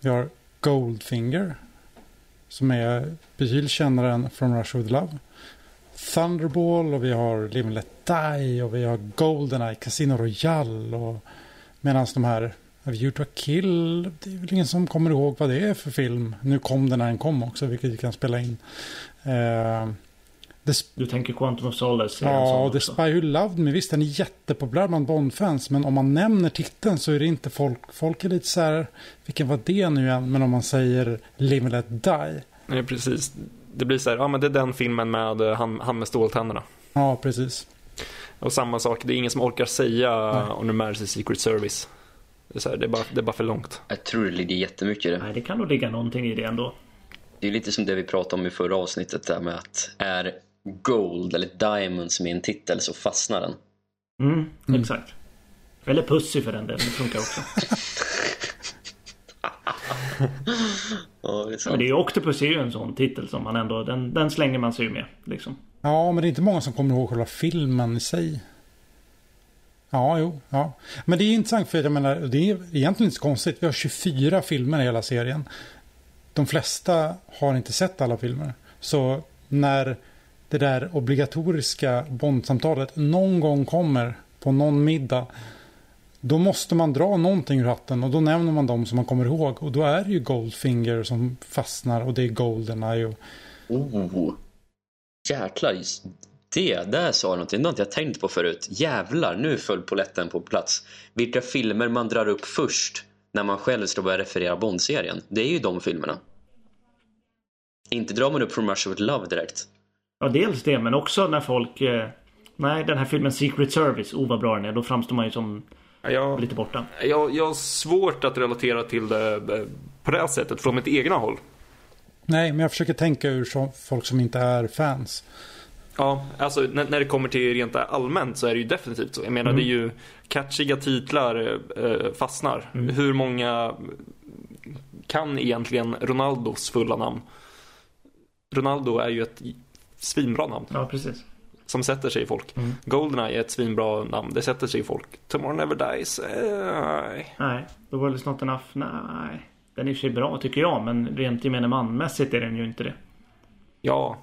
Vi har Goldfinger som är betydligt kändare än From Russia With Love. Thunderball och vi har Live and Let Die och vi har Goldeneye, Casino Royale och medan de här A View to a Kill, det är väl ingen som kommer ihåg vad det är för film. Nu kom den när den kom också, vilket vi kan spela in. Eh, du tänker Quantum of Solace? Ja, The Spy Who Loved Me. Visst, den är jättepopulär bland Bond-fans. Men om man nämner titeln så är det inte folk. Folk är lite så här, vilken var det nu igen? Men om man säger Live and Let Die. Nej, precis. Det blir så här, ja men det är den filmen med eh, han, han med ståltänderna. Ja, precis. Och samma sak, det är ingen som orkar säga On the Mercy Secret Service. Det är, så här, det, är bara, det är bara för långt. Jag tror det ligger jättemycket i det. Nej, det kan nog ligga någonting i det ändå. Det är lite som det vi pratade om i förra avsnittet där med att är Gold eller Diamond som är en titel så fastnar den. Mm, mm. exakt. Eller Pussy för den delen, det funkar också. (laughs) ja, det är sant. Men det är ju Octopus är ju en sån titel som man ändå, den, den slänger man sig ju med. Liksom. Ja, men det är inte många som kommer ihåg själva filmen i sig. Ja, jo, ja. Men det är intressant för jag menar, det är egentligen inte så konstigt. Vi har 24 filmer i hela serien. De flesta har inte sett alla filmer. Så när det där obligatoriska bondsamtalet någon gång kommer på någon middag. Då måste man dra någonting ur hatten och då nämner man dem som man kommer ihåg. Och då är det ju Goldfinger som fastnar och det är Goldeneye. Och... Oh, jäklar. Det där sa någonting. Det har inte jag tänkt på förut. Jävlar, nu föll poletten på plats. Vilka filmer man drar upp först när man själv ska börja referera Bond-serien. Det är ju de filmerna. Inte drar man upp From Russia With Love direkt. Ja, dels det, men också när folk... Eh, nej, den här filmen Secret Service, oh vad bra den är. Då framstår man ju som jag, lite borta. Jag, jag har svårt att relatera till det eh, på det här sättet från mitt egna håll. Nej, men jag försöker tänka ur så, folk som inte är fans. Ja, alltså när, när, det kommer till rent allmänt så är det ju definitivt så. Jag menar, mm. det är ju catchiga titlar eh, fastnar. Mm. Hur många kan egentligen Ronaldos fulla namn? Ronaldo är ju ett svinbra namn. Ja, precis. Som sätter sig i folk. Mm. Goldeneye är ett svinbra namn. Det sätter sig i folk. Tomorrow Never Dies, eh, nej. Nej, The World Is Not Enough, nej. Den är i och för sig bra tycker jag, men rent gemene manmässigt är den ju inte det. Ja,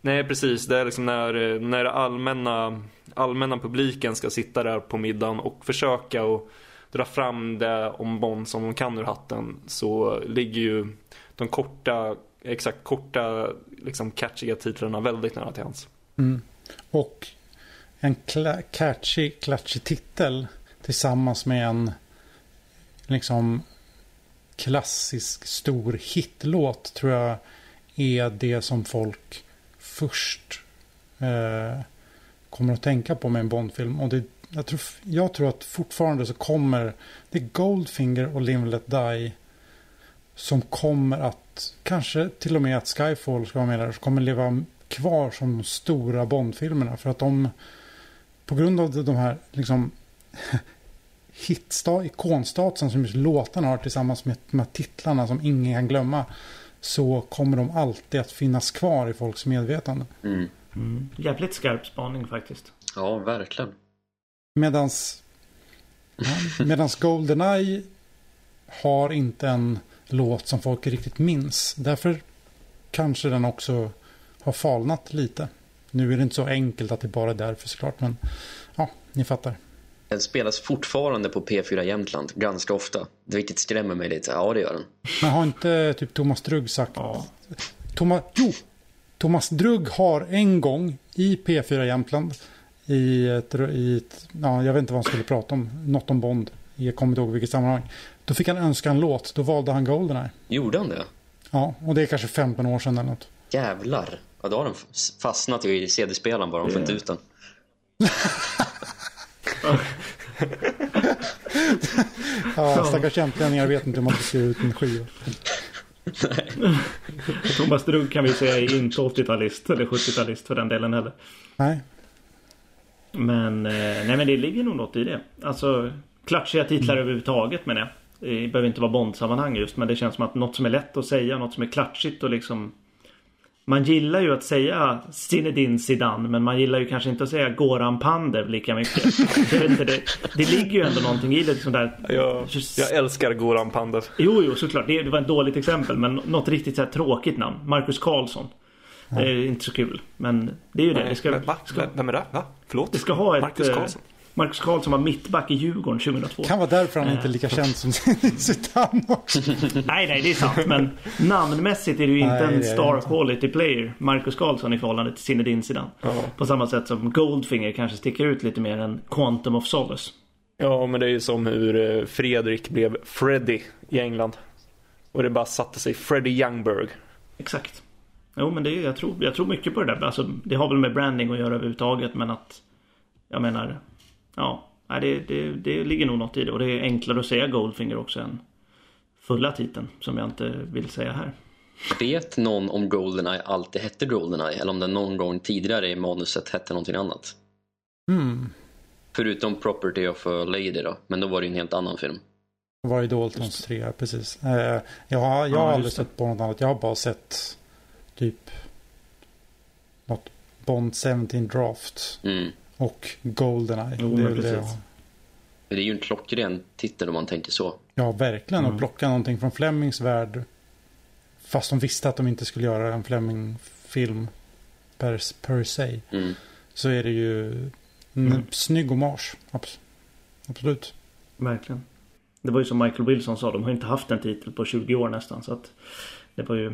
nej precis. Det är liksom när, när allmänna, allmänna publiken ska sitta där på middagen och försöka och dra fram det om Bond som de kan ur hatten så ligger ju de korta exakt korta, liksom catchiga titlarna väldigt nära till hans. Mm. Och en catchy, klatschig titel tillsammans med en liksom klassisk stor hitlåt tror jag är det som folk först eh, kommer att tänka på med en Bondfilm. Och det, jag, tror, jag tror att fortfarande så kommer det Goldfinger och Live Let Die som kommer att, kanske till och med att Skyfall ska vara med där, som kommer leva kvar som de stora Bondfilmerna. För att de, på grund av de här liksom (laughs) hitsta, ikonstatusen som just låtarna har tillsammans med de här titlarna som ingen kan glömma. Så kommer de alltid att finnas kvar i folks medvetande. Mm. Mm. Jävligt skarp spaning faktiskt. Ja, verkligen. Medans, ja, medans Goldeneye har inte en låt som folk riktigt minns. Därför kanske den också har falnat lite. Nu är det inte så enkelt att det bara är därför såklart, men ja, ni fattar. Den spelas fortfarande på P4 Jämtland ganska ofta, vilket skrämmer mig lite. Ja, det gör den. Men har inte typ Thomas Drugg sagt... Ja. Thomas, jo! Thomas Drugg har en gång i P4 Jämtland i ett, i ett, ja, jag vet inte vad han skulle prata om, något om Bond. Jag kommer inte ihåg vilket sammanhang. Då fick han önska en låt. Då valde han Goldeneye. Gjorde han det? Ja, och det är kanske 15 år sedan eller något. Jävlar. Ja, då har den fastnat i CD-spelaren bara. De får inte ut den. (laughs) ja, stackars jämtlänningar vet inte hur man ska ut en skiva. Thomas Drugg kan vi säga är inte 80-talist eller 70-talist för den delen heller. Nej. Men, eh, nej men det ligger nog något i det. Alltså klatschiga titlar mm. överhuvudtaget menar jag. Det behöver inte vara Bond-sammanhang just men det känns som att något som är lätt att säga, något som är klatschigt och liksom man gillar ju att säga Zinedine Zidane men man gillar ju kanske inte att säga Goran Pandev lika mycket. (laughs) det, det, det ligger ju ändå någonting i det. Liksom där. Jag, jag älskar Goran Pandev. Jo, jo, såklart. Det, det var ett dåligt exempel men något riktigt så här tråkigt namn. Marcus Karlsson. Det är inte så kul. Men det är ju det. Nej, det ska, va? Ska, Vem är det? Va? Förlåt? Det ska ha ett... Marcus eh, Karlsson. Marcus Karlsson var mittback i Djurgården 2002. Kan vara därför han inte är lika känd som (laughs) Zidane också. (laughs) nej, nej, det är sant. Men namnmässigt är det ju inte nej, en star quality player, Marcus Karlsson i förhållande till Zinedine Zidane. Ja. På samma sätt som Goldfinger kanske sticker ut lite mer än Quantum of Solace. Ja, men det är ju som hur eh, Fredrik blev Freddy i England. Och det bara satte sig Freddie Youngberg. Exakt. Jo, men det är, jag, tror, jag tror mycket på det där. Alltså, det har väl med branding att göra överhuvudtaget, men att... Jag menar... Ja, det, det, det ligger nog något i det. Och det är enklare att säga Goldfinger också än fulla titeln, som jag inte vill säga här. Vet någon om Goldeneye alltid hette Goldeneye eller om den någon gång tidigare i manuset hette någonting annat? Mm. Förutom Property of a Lady då, men då var det en helt annan film. Det var ju Daltons 3, precis. Eh, jag har, jag har aldrig sett på något annat, jag har bara sett typ något Bond 17 Draft. Mm. Och Goldeneye. Jo, det, är det, det är ju en klockren titel om man tänker så. Ja, verkligen. Mm. Att plocka någonting från Flemings värld. Fast de visste att de inte skulle göra en Fleming-film per, per se. Mm. Så är det ju en mm. snygg hommage. Absolut. Verkligen. Det var ju som Michael Wilson sa, de har inte haft en titel på 20 år nästan. Så att det var ju...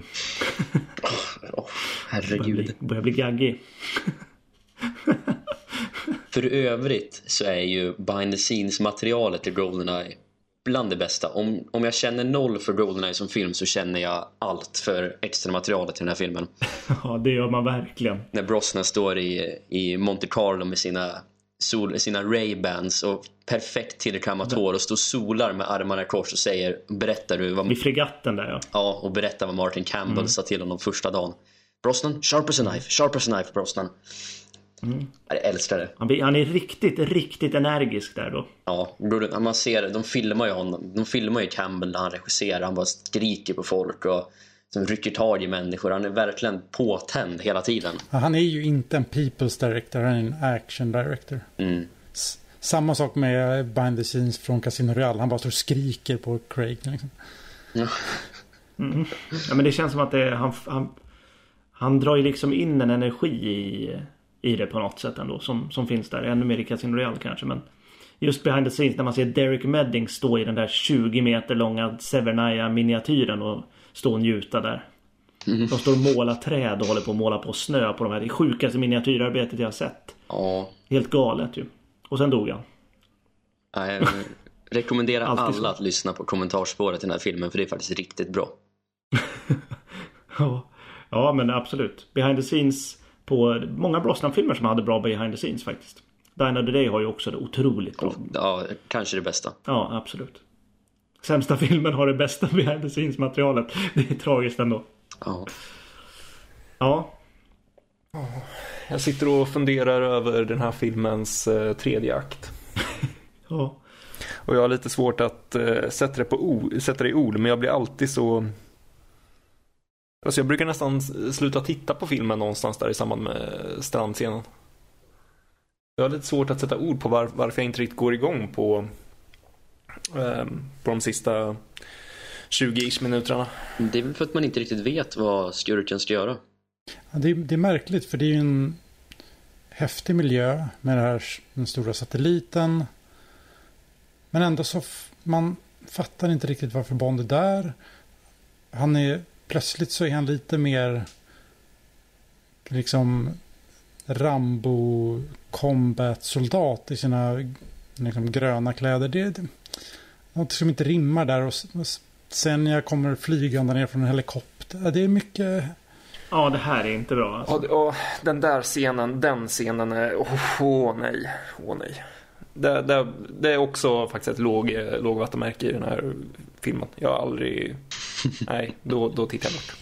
oh, herregud. Börjar bli, börjar bli gaggig. (laughs) För övrigt så är ju behind the scenes materialet till Goldeneye bland det bästa. Om, om jag känner noll för Goldeneye som film så känner jag allt för extra materialet till den här filmen. (laughs) Ja, det gör man verkligen. När Brosnan står i, i Monte Carlo med sina, sol, sina Ray-Bans och perfekt tillkammat hår och står solar med armarna i kors och säger Berättar du vad... I fregatten där ja. Ja, och berättar vad Martin Campbell mm. sa till honom första dagen. Brosnan, sharp as a knife, sharp as a knife Brosnan. Mm. Jag älskar det. Han, han är riktigt, riktigt energisk där då. Ja, man ser de filmar ju honom. De filmar ju Campbell när han regisserar. Han bara skriker på folk och som rycker tag i människor. Han är verkligen påtänd hela tiden. Han är ju inte en people's director, han är en action director. Mm. Samma sak med behind the scenes från Casino Real. Han bara står och skriker på Craig. Liksom. Ja. Mm. ja men det känns som att det han, han, han drar ju liksom in en energi i i det på något sätt ändå som, som finns där. Ännu mer i Casino Royale kanske men Just behind the scenes när man ser Derek Medding stå i den där 20 meter långa Severnaya miniatyren och stå och njuta där. Mm. De står och målar träd och håller på att måla på snö på de här. Det sjukaste miniatyrarbetet jag har sett. Ja. Helt galet ju. Och sen dog han. Jag rekommenderar alla att lyssna på kommentarsspåret i den här filmen för det är faktiskt riktigt bra. (laughs) ja. ja men absolut. Behind the scenes på många Brosnan-filmer som hade bra behind the scenes faktiskt. Dine of the Day har ju också det otroligt bra. Ja, kanske det bästa. Ja, absolut. Sämsta (laughs) filmen har det bästa behind the scenes materialet. (laughs) Det är tragiskt ändå. Ja. Ja. Jag sitter och funderar över den här filmens eh, tredje akt. (laughs) ja. Och jag har lite svårt att eh, sätta, det på ord, sätta det i ord, men jag blir alltid så Alltså jag brukar nästan sluta titta på filmen någonstans där i samband med strandscenen. Jag har lite svårt att sätta ord på var, varför jag inte riktigt går igång på, eh, på de sista 20-ish minuterna. Det är väl för att man inte riktigt vet vad skurken ska göra. Ja, det, är, det är märkligt för det är ju en häftig miljö med den här den stora satelliten. Men ändå så man fattar inte riktigt varför Bond är där. Han är plötsligt så är han lite mer liksom Rambo combat soldat i sina liksom, gröna kläder. Det är något som inte rimmar där. Och, sen jag kommer flygande ner från en helikopter. Det är mycket... Ja, det här är inte bra. Alltså. Och, och, den där scenen, den scenen är... Åh oh, nej, åh oh, nej. Det, det, det, är också faktiskt ett låg, lågvattenmärke i den här filmen. Jag har aldrig (laughs) Nej, då, då tittar jag bort.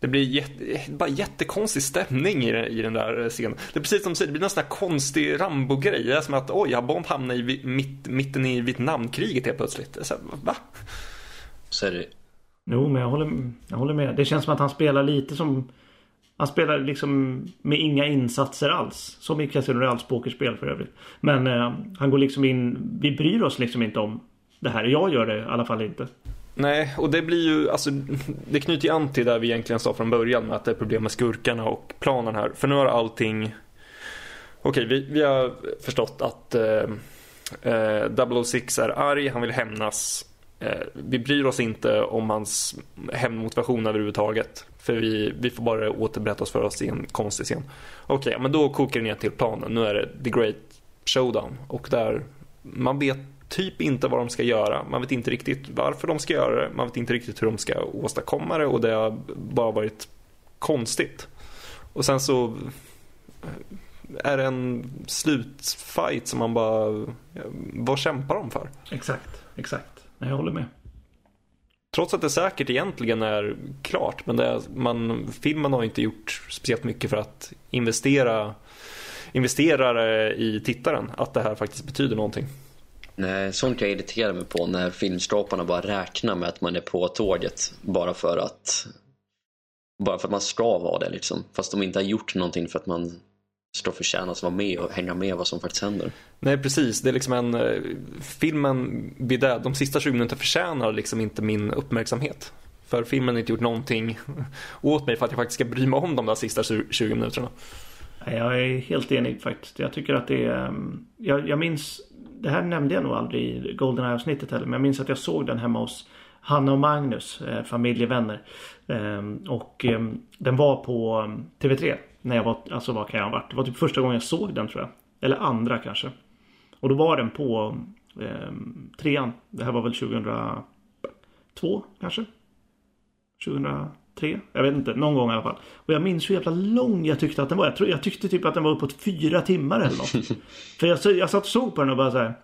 Det blir jätte, bara jättekonstig stämning i, i den där scenen. Det är precis som du säger, det blir nästan konstig Rambo-grej. Det är som att oj, har Bond hamnat i mitt, mitten i Vietnamkriget helt plötsligt. Så, va? Så är det. Jo, men jag håller, jag håller med. Det känns som att han spelar lite som... Han spelar liksom med inga insatser alls. Som i Casino Royales pokerspel för övrigt. Men eh, han går liksom in... Vi bryr oss liksom inte om det här. Jag gör det i alla fall inte. Nej, och det blir ju, alltså, det knyter ju an till där vi egentligen sa från början med att det är problem med skurkarna och planen här. För nu har allting Okej, vi, vi har förstått att eh, eh 006 är arg, han vill hämnas. Eh, vi bryr oss inte om hans hämndmotivation överhuvudtaget. För vi, vi får bara återberätta oss för oss i en konstig scen. Okej, men då kokar det ner till planen. Nu är det The Great Showdown. Och där, man vet typ inte vad de ska göra. Man vet inte riktigt varför de ska göra det. Man vet inte riktigt hur de ska åstadkomma det. Och det har bara varit konstigt. Och sen så är det en slutfight som man bara... Vad kämpar de för? Exakt, exakt. Jag håller med. Trots att det säkert egentligen är klart. Men är, man, filmen har inte gjort speciellt mycket för att investera, investera i tittaren. Att det här faktiskt betyder någonting. Nej, sånt kan jag irritera mig på när filmskaparna bara räknar med att man är på tåget bara för att bara för att man ska vara det liksom. Fast de inte har gjort någonting för att man ska förtjäna att vara med och hänga med vad som faktiskt händer. Nej precis, det är liksom en eh, filmen vid det, de sista 20 minuterna förtjänar liksom inte min uppmärksamhet. För filmen har inte gjort någonting (laughs) åt mig för att jag faktiskt ska bry mig om de där sista 20 minuterna. Jag är helt enig faktiskt. Jag tycker att det är... Mm, jag, jag minns... Det här nämnde jag nog aldrig i Goldeneye-avsnittet heller. Men jag minns att jag såg den hemma hos Hanna och Magnus, eh, familjevänner. Eh, och eh, den var på ehm, TV3 när jag var, alltså vad kan jag ha varit? Det var typ första gången jag såg den tror jag. Eller andra kanske. Och då var den på eh, trean. Det här var väl 2002 kanske? 2003? Jag vet inte, någon gång i alla fall. Och jag minns hur jävla lång jag tyckte att den var. Jag, tror, jag tyckte typ att den var uppåt fyra timmar eller något. (laughs) För jag, jag satt och såg på den och bara så här.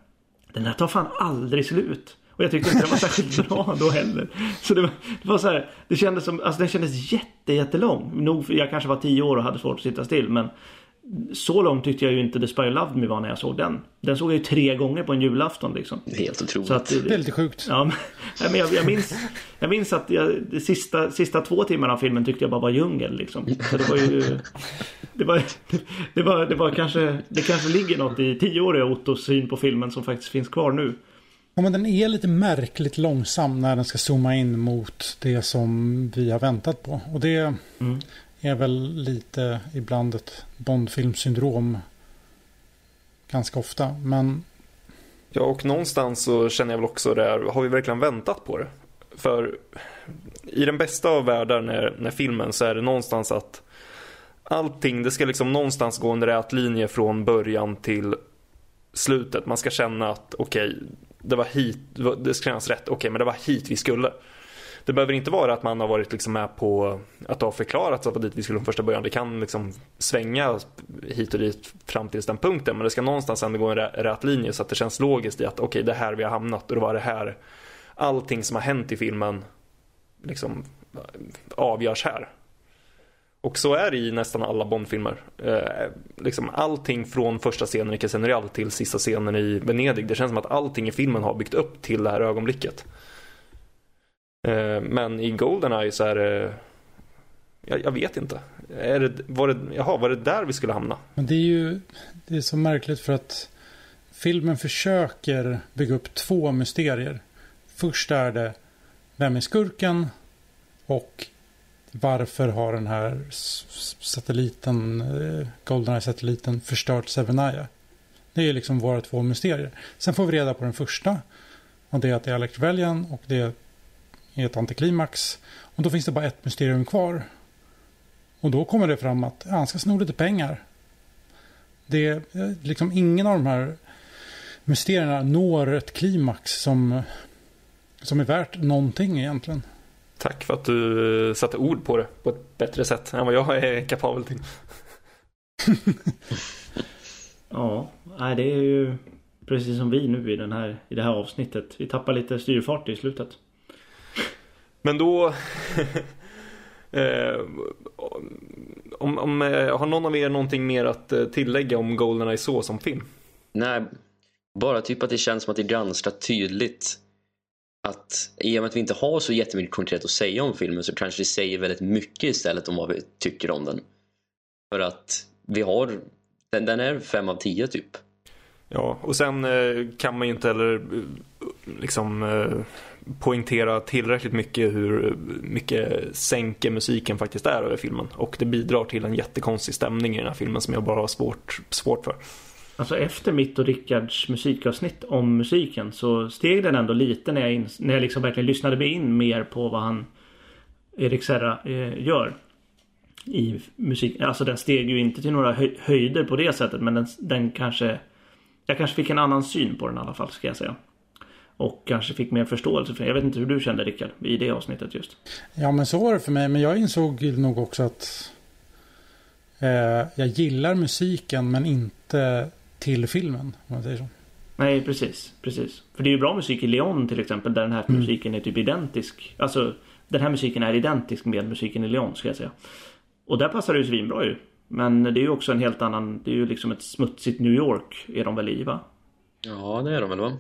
Den här tar fan aldrig slut. Och jag tyckte inte den var särskilt (laughs) bra då heller. Så det var, det var så här, det kändes som, alltså den kändes jätte, jättelång. Nog, jag kanske var tio år och hade svårt att sitta still men så långt tyckte jag ju inte The Spy Loved Me var när jag såg den. Den såg jag ju tre gånger på en julafton liksom. Helt otroligt. Så att, det är lite sjukt. Ja, men, jag, jag, minns, jag minns att jag, de sista, sista två timmarna av filmen tyckte jag bara var djungel liksom. Så det var ju... Det var, det var, det var kanske, det kanske ligger något i tioåriga Ottos syn på filmen som faktiskt finns kvar nu. Ja, men den är lite märkligt långsam när den ska zooma in mot det som vi har väntat på. Och det mm är väl lite ibland ett Bondfilmsyndrom ganska ofta. Men... Ja, och någonstans så känner jag väl också det här, har vi verkligen väntat på det? För i den bästa av världar när, när filmen så är det någonstans att allting, det ska liksom någonstans gå en rät linje från början till slutet. Man ska känna att okej, okay, det var hit, det ska kännas rätt, okej okay, men det var hit vi skulle. Det behöver inte vara att man har varit liksom med på att ha har att det var dit vi skulle från första början. Det kan liksom svänga hit och dit fram till den punkten. Men det ska någonstans ändå gå en rät linje så att det känns logiskt i att okej, okay, det är här vi har hamnat och det var det här. Allting som har hänt i filmen liksom eh, avgörs här. Och så är det i nästan alla Bondfilmer. Eh, liksom allting från första scenen i Casino Real till sista scenen i Venedig. Det känns som att allting i filmen har byggt upp till det här ögonblicket. Eh, men i Goldeneye så är det... Jag, jag vet inte. Är det, var, det, jaha, var det där vi skulle hamna? Men det är ju det är så märkligt för att filmen försöker bygga upp två mysterier. Först är det vem är skurken? Och varför har den här satelliten, eh, Goldeneye-satelliten förstört Sevenaya? Det är liksom våra två mysterier. Sen får vi reda på den första. Och det är att det är Alec Rebellion och det är ett antiklimax. Och då finns det bara ett mysterium kvar. Och då kommer det fram att han ska sno lite pengar. Det är eh, liksom ingen av de här mysterierna når ett klimax som, som är värt någonting egentligen. Tack för att du satte ord på det på ett bättre sätt än vad jag är kapabel till. (laughs) ja, det är ju precis som vi nu i, den här, i det här avsnittet. Vi tappar lite styrfart i slutet. Men då... (laughs) eh, om, om, eh, har någon av er någonting mer att eh, tillägga om Goldeneye så som film? Nej, bara typ att det känns som att det är ganska tydligt att i och med att vi inte har så jättemycket konkret att säga om filmen så kanske det säger väldigt mycket istället om vad vi tycker om den. För att vi har, den, den är fem av tio typ. Ja, och sen eh, kan man ju inte heller liksom poängtera tillräckligt mycket hur mycket sänke musiken faktiskt är över filmen. Och det bidrar till en jättekonstig stämning i den här filmen som jag bara har svårt, svårt för. Alltså efter mitt och Rickards musikavsnitt om musiken så steg den ändå lite när jag, in, när jag liksom verkligen lyssnade mig in mer på vad han Erik Serra eh, gör. I musik. Alltså den steg ju inte till några höj höjder på det sättet men den, den kanske Jag kanske fick en annan syn på den i alla fall ska jag säga. Och kanske fick mer förståelse för. Jag vet inte hur du kände Rickard i det avsnittet just. Ja men så var det för mig. Men jag insåg nog också att eh, jag gillar musiken men inte till filmen. Om man säger så. Nej precis, precis. För det är ju bra musik i Leon till exempel där den här mm. musiken är typ identisk. Alltså den här musiken är identisk med musiken i Leon ska jag säga. Och där passar det ju svinbra ju. Men det är ju också en helt annan, det är ju liksom ett smutsigt New York är de väl i va? Ja det är de väl va?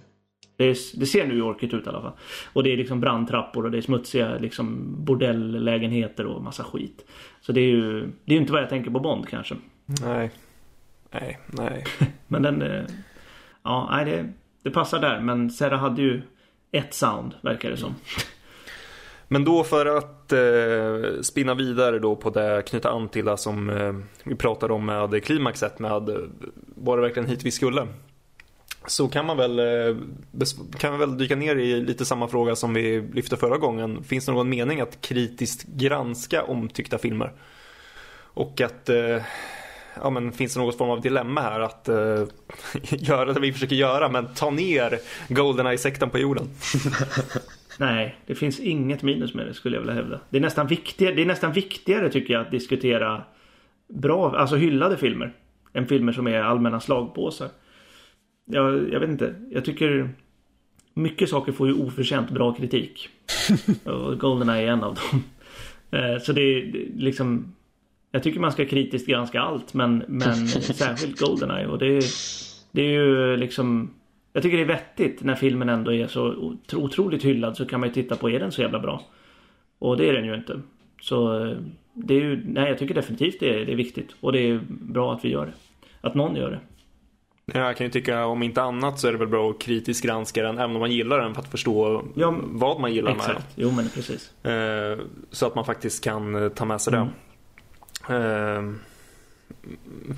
Det, är, det ser New Yorkigt ut i alla fall. Och det är liksom brandtrappor och det är smutsiga liksom bordelllägenheter och massa skit. Så det är ju, det är inte vad jag tänker på Bond kanske. Nej. Nej, nej. (laughs) men den, eh, ja, nej det, det passar där. Men Serra hade ju ett sound verkar det som. Men då för att eh, spinna vidare då på det, knyta an till det som eh, vi pratade om med klimaxet med eh, var det verkligen hit vi skulle? Så kan man väl eh, kan man väl dyka ner i lite samma fråga som vi lyfte förra gången. Finns det någon mening att kritiskt granska omtyckta filmer? Och att eh, ja, men finns det något form av dilemma här att uh, (laughs) göra det vi försöker göra men ta ner Goldeneye-sekten på jorden? (laughs) Nej, det finns inget minus med det skulle jag vilja hävda. Det är nästan viktigare, det är nästan viktigare tycker jag att diskutera bra, alltså hyllade filmer. Än filmer som är allmänna slagpåsar. Jag, jag vet inte, jag tycker mycket saker får ju oförtjänt bra kritik. (laughs) Och Goldeneye är en av dem. Eh, så det är liksom jag tycker man ska kritiskt granska allt men, men (laughs) särskilt Goldeneye och det, det är ju liksom Jag tycker det är vettigt när filmen ändå är så otroligt hyllad så kan man ju titta på är den så jävla bra? Och det är den ju inte. Så det är ju, nej jag tycker definitivt det är, det är viktigt och det är bra att vi gör det. Att någon gör det. Jag kan ju tycka om inte annat så är det väl bra att kritiskt granska den även om man gillar den för att förstå ja, vad man gillar exakt. med den. Jo men precis. Eh, så att man faktiskt kan ta med sig mm. det. Ehm,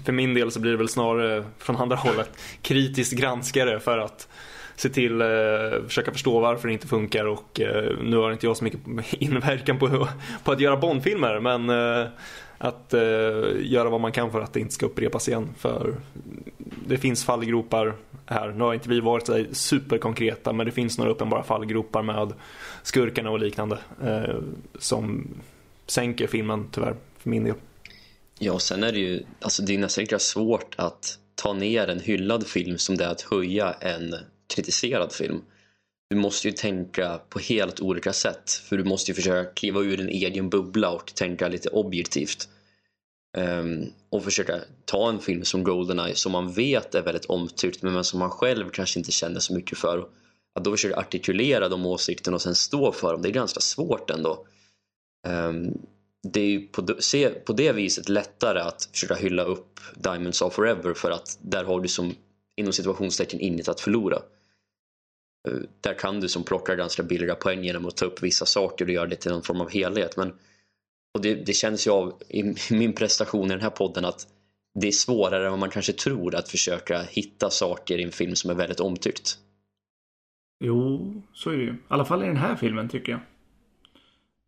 för min del så blir det väl snarare från andra (laughs) hållet kritiskt granskare för att se till, eh, försöka förstå varför det inte funkar och eh, nu har inte jag så mycket (laughs) inverkan på, på att göra Bondfilmer men eh, att eh, göra vad man kan för att det inte ska upprepas igen för det finns fallgropar här. Nu har inte vi varit så superkonkreta men det finns några uppenbara fallgropar med skurkarna och liknande eh, som sänker filmen tyvärr för min del. Ja, sen är det ju alltså det är nästan lika svårt att ta ner en hyllad film som det är att höja en kritiserad film. Du måste ju tänka på helt olika sätt för du måste ju försöka kliva ur din egen bubbla och tänka lite objektivt. Um, och försöka ta en film som Goldeneye som man vet är väldigt omtyckt men som man själv kanske inte känner så mycket för. Att då försöka artikulera de åsikterna och sen stå för dem, det är ganska svårt ändå. Um, det är ju på, se, på det viset lättare att försöka hylla upp Diamonds of Forever för att där har du som inom situationstecken inget att förlora. Eh, där kan du som plocka ganska billiga poäng genom att ta upp vissa saker och göra det till någon form av helhet. Men, och det, det känns ju av i (laughs) min prestation i den här podden att det är svårare än vad man kanske tror att försöka hitta saker i en film som är väldigt omtyckt. Jo, så är det ju. I alla fall i den här filmen tycker jag.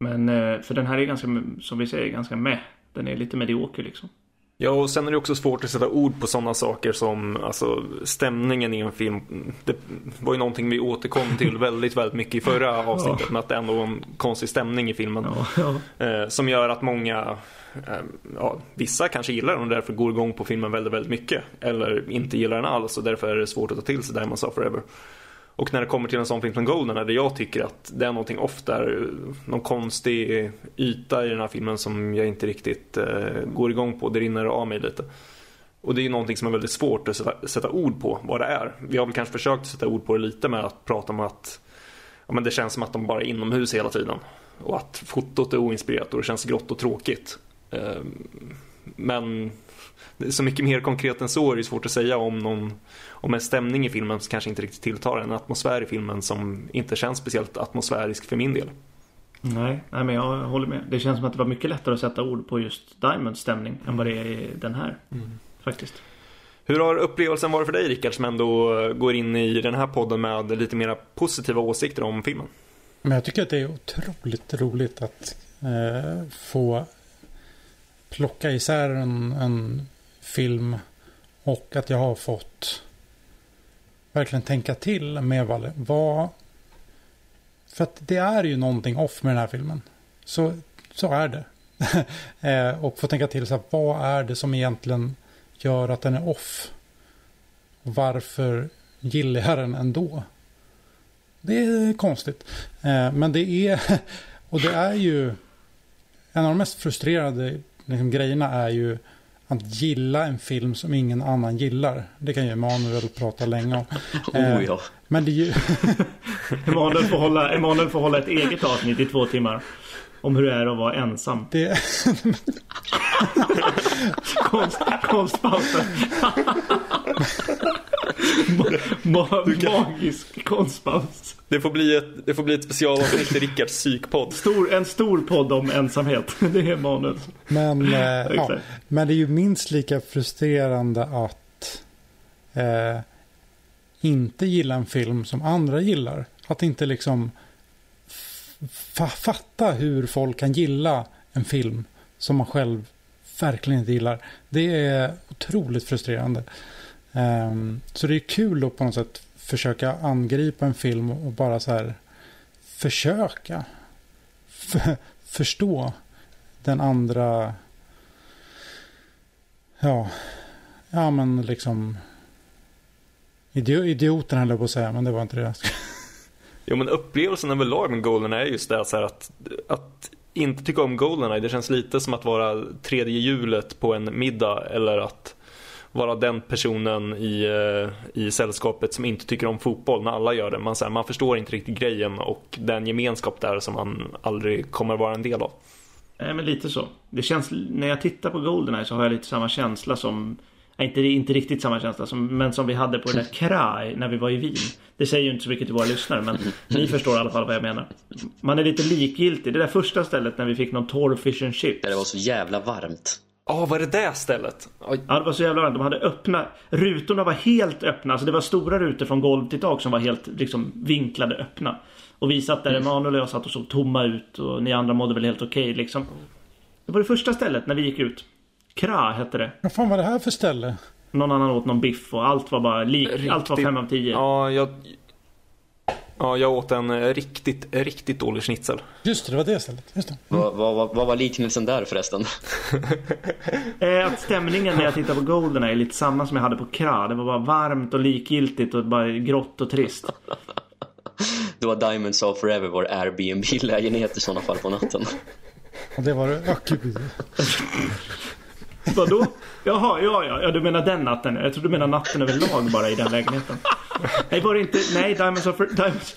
Men eh, för den här är ganska, som vi säger, ganska med. Den är lite medioker liksom. Ja, och sen är det också svårt att sätta ord på sådana saker som alltså, stämningen i en film. Det var ju någonting vi återkom till (laughs) väldigt, väldigt mycket i förra avsnittet ja. med att det ändå var en konstig stämning i filmen. Ja, ja. Eh, som gör att många, eh, ja, vissa kanske gillar den och därför går igång på filmen väldigt, väldigt mycket. Eller inte gillar den alls och därför är det svårt att ta till sig Diamonds of Forever. Och när det kommer till en sån film som Golden där jag tycker att det är någonting off där någon konstig yta i den här filmen som jag inte riktigt eh, går igång på. Det rinner av mig lite. Och det är någonting som är väldigt svårt att sätta, sätta, ord på vad det är. Vi har väl kanske försökt sätta ord på det lite med att prata om att ja, men det känns som att de bara är inomhus hela tiden. Och att fotot är oinspirerat och det känns grått och tråkigt. Eh, men så mycket mer konkret än så är det svårt att säga om någon om en stämning i filmen som kanske inte riktigt tilltar en atmosfär i filmen som inte känns speciellt atmosfärisk för min del. Nej, nej men jag håller med. Det känns som att det var mycket lättare att sätta ord på just Diamonds stämning än vad det är i den här. Mm. Faktiskt. Hur har upplevelsen varit för dig Rickard som ändå går in i den här podden med lite mer positiva åsikter om filmen? Men jag tycker att det är otroligt roligt att eh, få plocka isär en, en film och att jag har fått verkligen tänka till med vad, vad... För att det är ju någonting off med den här filmen. Så, så är det. (laughs) eh, och få tänka till så här, vad är det som egentligen gör att den är off? Och varför gillar jag den ändå? Det är konstigt. Eh, men det är, (laughs) och det är ju, en av de mest frustrerande liksom, grejerna är ju att gilla en film som ingen annan gillar. Det kan ju Emanuel prata länge om. (laughs) oh, ja. Men det är ju... (laughs) Emanuel, får hålla, Emanuel får hålla ett eget avsnitt i två timmar. Om hur det är att vara ensam. Det... (laughs) Konst, konstpausen. ma ma magisk konstpaus. Det får bli ett, det får bli ett specialavsnitt i Rickards psykpodd. Stor, en stor podd om ensamhet. (laughs) Det är Emanuel. Men, eh, ja, men det är ju minst lika frustrerande att eh, inte gilla en film som andra gillar. Att inte liksom fatta hur folk kan gilla en film som man själv verkligen inte gillar. Det är otroligt frustrerande. Um, så det är kul att på något sätt försöka angripa en film och bara så här försöka (laughs) förstå den andra ja, ja men liksom idioten höll jag på att säga, men det var inte det. Jo men upplevelsen överlag med Goldeneye är just det så att, att inte tycka om Goldeneye, det känns lite som att vara tredje hjulet på en middag eller att vara den personen i, eh, i sällskapet som inte tycker om fotboll när alla gör det. Man, så här, man förstår inte riktigt grejen och den gemenskap där som man aldrig kommer vara en del av. Nej men lite så. Det känns, när jag tittar på Goldeneye så har jag lite samma känsla som inte, inte riktigt samma känsla som, men som vi hade på det där Kraj när vi var i Wien. Det säger ju inte så mycket till våra lyssnare men (laughs) ni förstår i alla fall vad jag menar. Man är lite likgiltig. Det där första stället när vi fick någon torr fish and chips. Det var så jävla varmt. Ja, oh, vad är det där stället? Oj. Ja, det var så jävla varmt. De hade öppna... Rutorna var helt öppna. Alltså det var stora rutor från golv till tak som var helt liksom vinklade öppna. Och vi satt där, mm. Emanuel och jag satt och såg tomma ut och ni andra mådde väl helt okej okay, liksom. Det var det första stället när vi gick ut. Kra hette det. Vad fan var det här för ställe? Någon annan åt någon biff och allt var bara lik. Riktigt, allt var fem av tio. Ja, jag... Ja, jag åt en riktigt, riktigt dålig schnitzel. Just det, det var det stället. Just det. Mm. Vad, vad, vad var liknelsen där förresten? (laughs) Eh, att stämningen när jag tittar på Golden är lite samma som jag hade på Kra. Det var bara varmt och likgiltigt och bara grått och trist. Då var Diamonds of Forever vår Airbnb-lägenhet i sådana fall på natten. Och det var det? Gud. Vadå? Jaha, ja, ja, ja, du menar den natten. Jag tror du menar natten överlag bara i den lägenheten. Nej, var det inte... Nej, Diamonds of, Diamonds,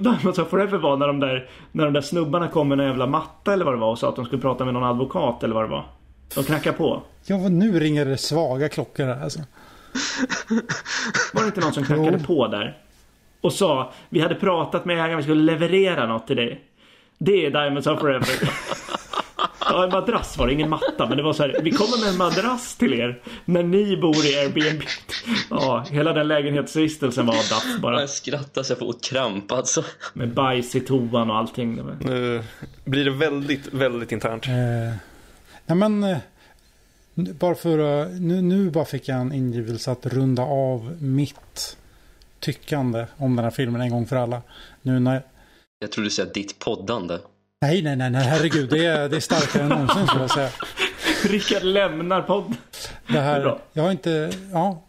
Diamonds of Forever var när de, där, när de där snubbarna kom med en jävla matta eller vad det var och sa att de skulle prata med någon advokat eller vad det var. De knackade på. Ja, nu ringer det svaga klockor här alltså. Var det inte någon som knackade jo. på där? Och sa, vi hade pratat med ägaren, vi skulle leverera något till dig. Det är Diamonds of Forever. (laughs) Ja, en madrass var det, ingen matta. Men det var så här, vi kommer med en madrass till er när ni bor i Airbnb. Ja, hela den lägenhetsvistelsen var daff bara. Jag skrattar så jag får kramp alltså. Med bajs i toan och allting. Nu blir det väldigt, väldigt internt. Eh, nej men, eh, bara för nu, nu bara fick jag en ingivelse att runda av mitt tyckande om den här filmen en gång för alla. Nu när... Jag trodde du sa ditt poddande. Nej, nej, nej, nej, herregud. Det är, det är starkare än någonsin skulle jag säga. (laughs) Rickard lämnar podd. Det här, jag har inte, ja,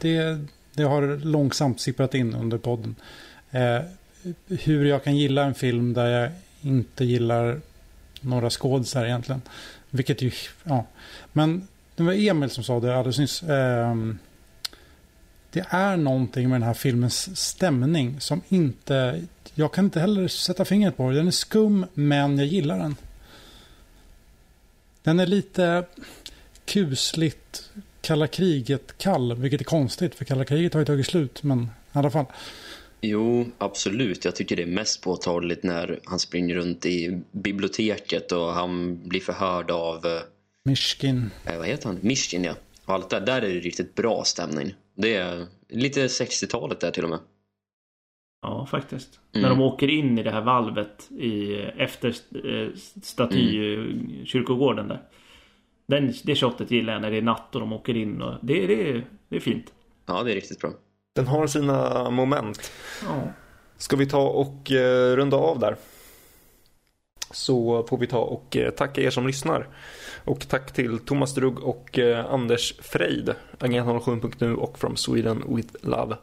det, det har långsamt sipprat in under podden. Eh, hur jag kan gilla en film där jag inte gillar några skådisar egentligen. Vilket ju, ja. Men det var Emil som sa det alldeles nyss. Eh, det är någonting med den här filmens stämning som inte jag kan inte heller sätta fingret på det. Den är skum, men jag gillar den. Den är lite kusligt kalla kriget-kall. Vilket är konstigt för kalla kriget har ju tagit slut. Men i alla fall. Jo, absolut. Jag tycker det är mest påtagligt när han springer runt i biblioteket och han blir förhörd av... Eh, Mishkin. Eh, vad heter han? Mishkin, ja. Och allt där, där är det riktigt bra stämning. Det är lite 60-talet där till och med. Ja, faktiskt. Mm. När de åker in i det här valvet i, efter eh, statykyrkogården där. Den, det shotet gillar jag när det är natt och de åker in. Och det, det, det är fint. Ja, det är riktigt bra. Den har sina moment. Ja. Ska vi ta och eh, runda av där? Så får vi ta och eh, tacka er som lyssnar. Och tack till Thomas Drugg och eh, Anders Freid, Agent 07.nu och From Sweden with Love.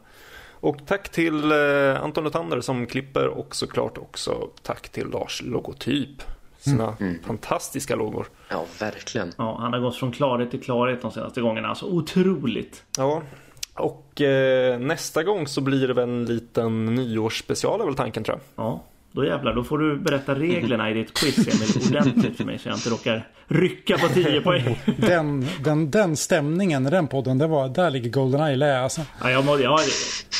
Och tack till eh, Anton Lutander som klipper och såklart också tack till Lars Logotyp. Sina mm. mm. fantastiska logor. Ja, verkligen. Ja, han har gått från klarhet till klarhet de senaste gångerna. Alltså otroligt. Ja, och eh, nästa gång så blir det väl en liten nyårsspecial är väl tanken tror jag. Ja, då jävlar. Då får du berätta reglerna i ditt quiz Emil (laughs) ordentligt för mig så jag inte råkar rycka på 10 poäng. Den, den, den stämningen i den podden, det var, där ligger Goldeneye lä alltså. Ja, jag, mådde, jag,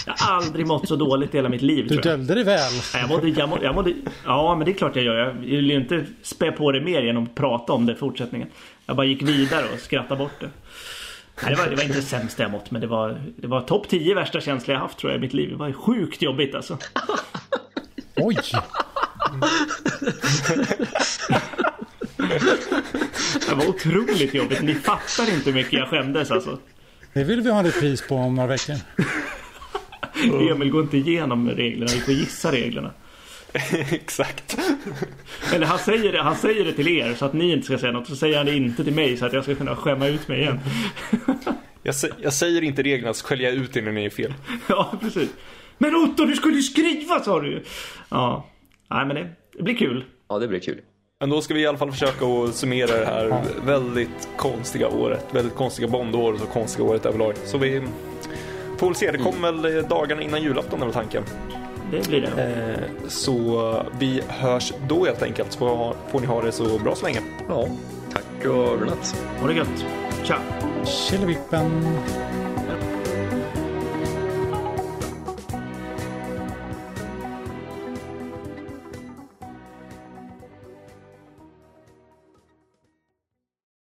jag har aldrig mått så dåligt i hela mitt liv. Du döljde dig väl. Ja, jag mådde, jag mådde, jag mådde, ja, men det är klart jag gör. Jag vill ju inte spä på det mer genom att prata om det i fortsättningen. Jag bara gick vidare och skrattade bort det. Nej, det, var, det var inte det sämsta jag mått, men det var, det var topp 10 värsta känslor jag haft tror jag i mitt liv. Det var sjukt jobbigt alltså. (laughs) Oj! det var otroligt jobbigt. Ni fattar inte hur mycket jag skämdes alltså. Det vill vi ha en repris på om några veckor. Emil går inte igenom reglerna, vi får gissa reglerna. (laughs) Exakt. Eller han säger, det, han säger det till er så att ni inte ska säga något. Så säger han det inte till mig så att jag ska kunna skämma ut mig igen. jag, jag, säger inte reglerna så skäller jag ut er när ni är fel. (laughs) ja, precis. Men Otto, du skulle ju skriva sa du ju. Ja, nej men det, det blir kul. Ja, det blir kul. Men då ska vi i alla fall försöka att summera det här väldigt konstiga året. Väldigt konstiga Bondår och konstiga året överlag. Så vi får väl se. Det kommer väl dagarna innan julafton är väl tanken. Det blir det. Eh, så vi hörs då helt enkelt. Så får ni ha det så bra så länge. Ja, tack och godnatt. Ha det gött. Tja. Tjillevippen.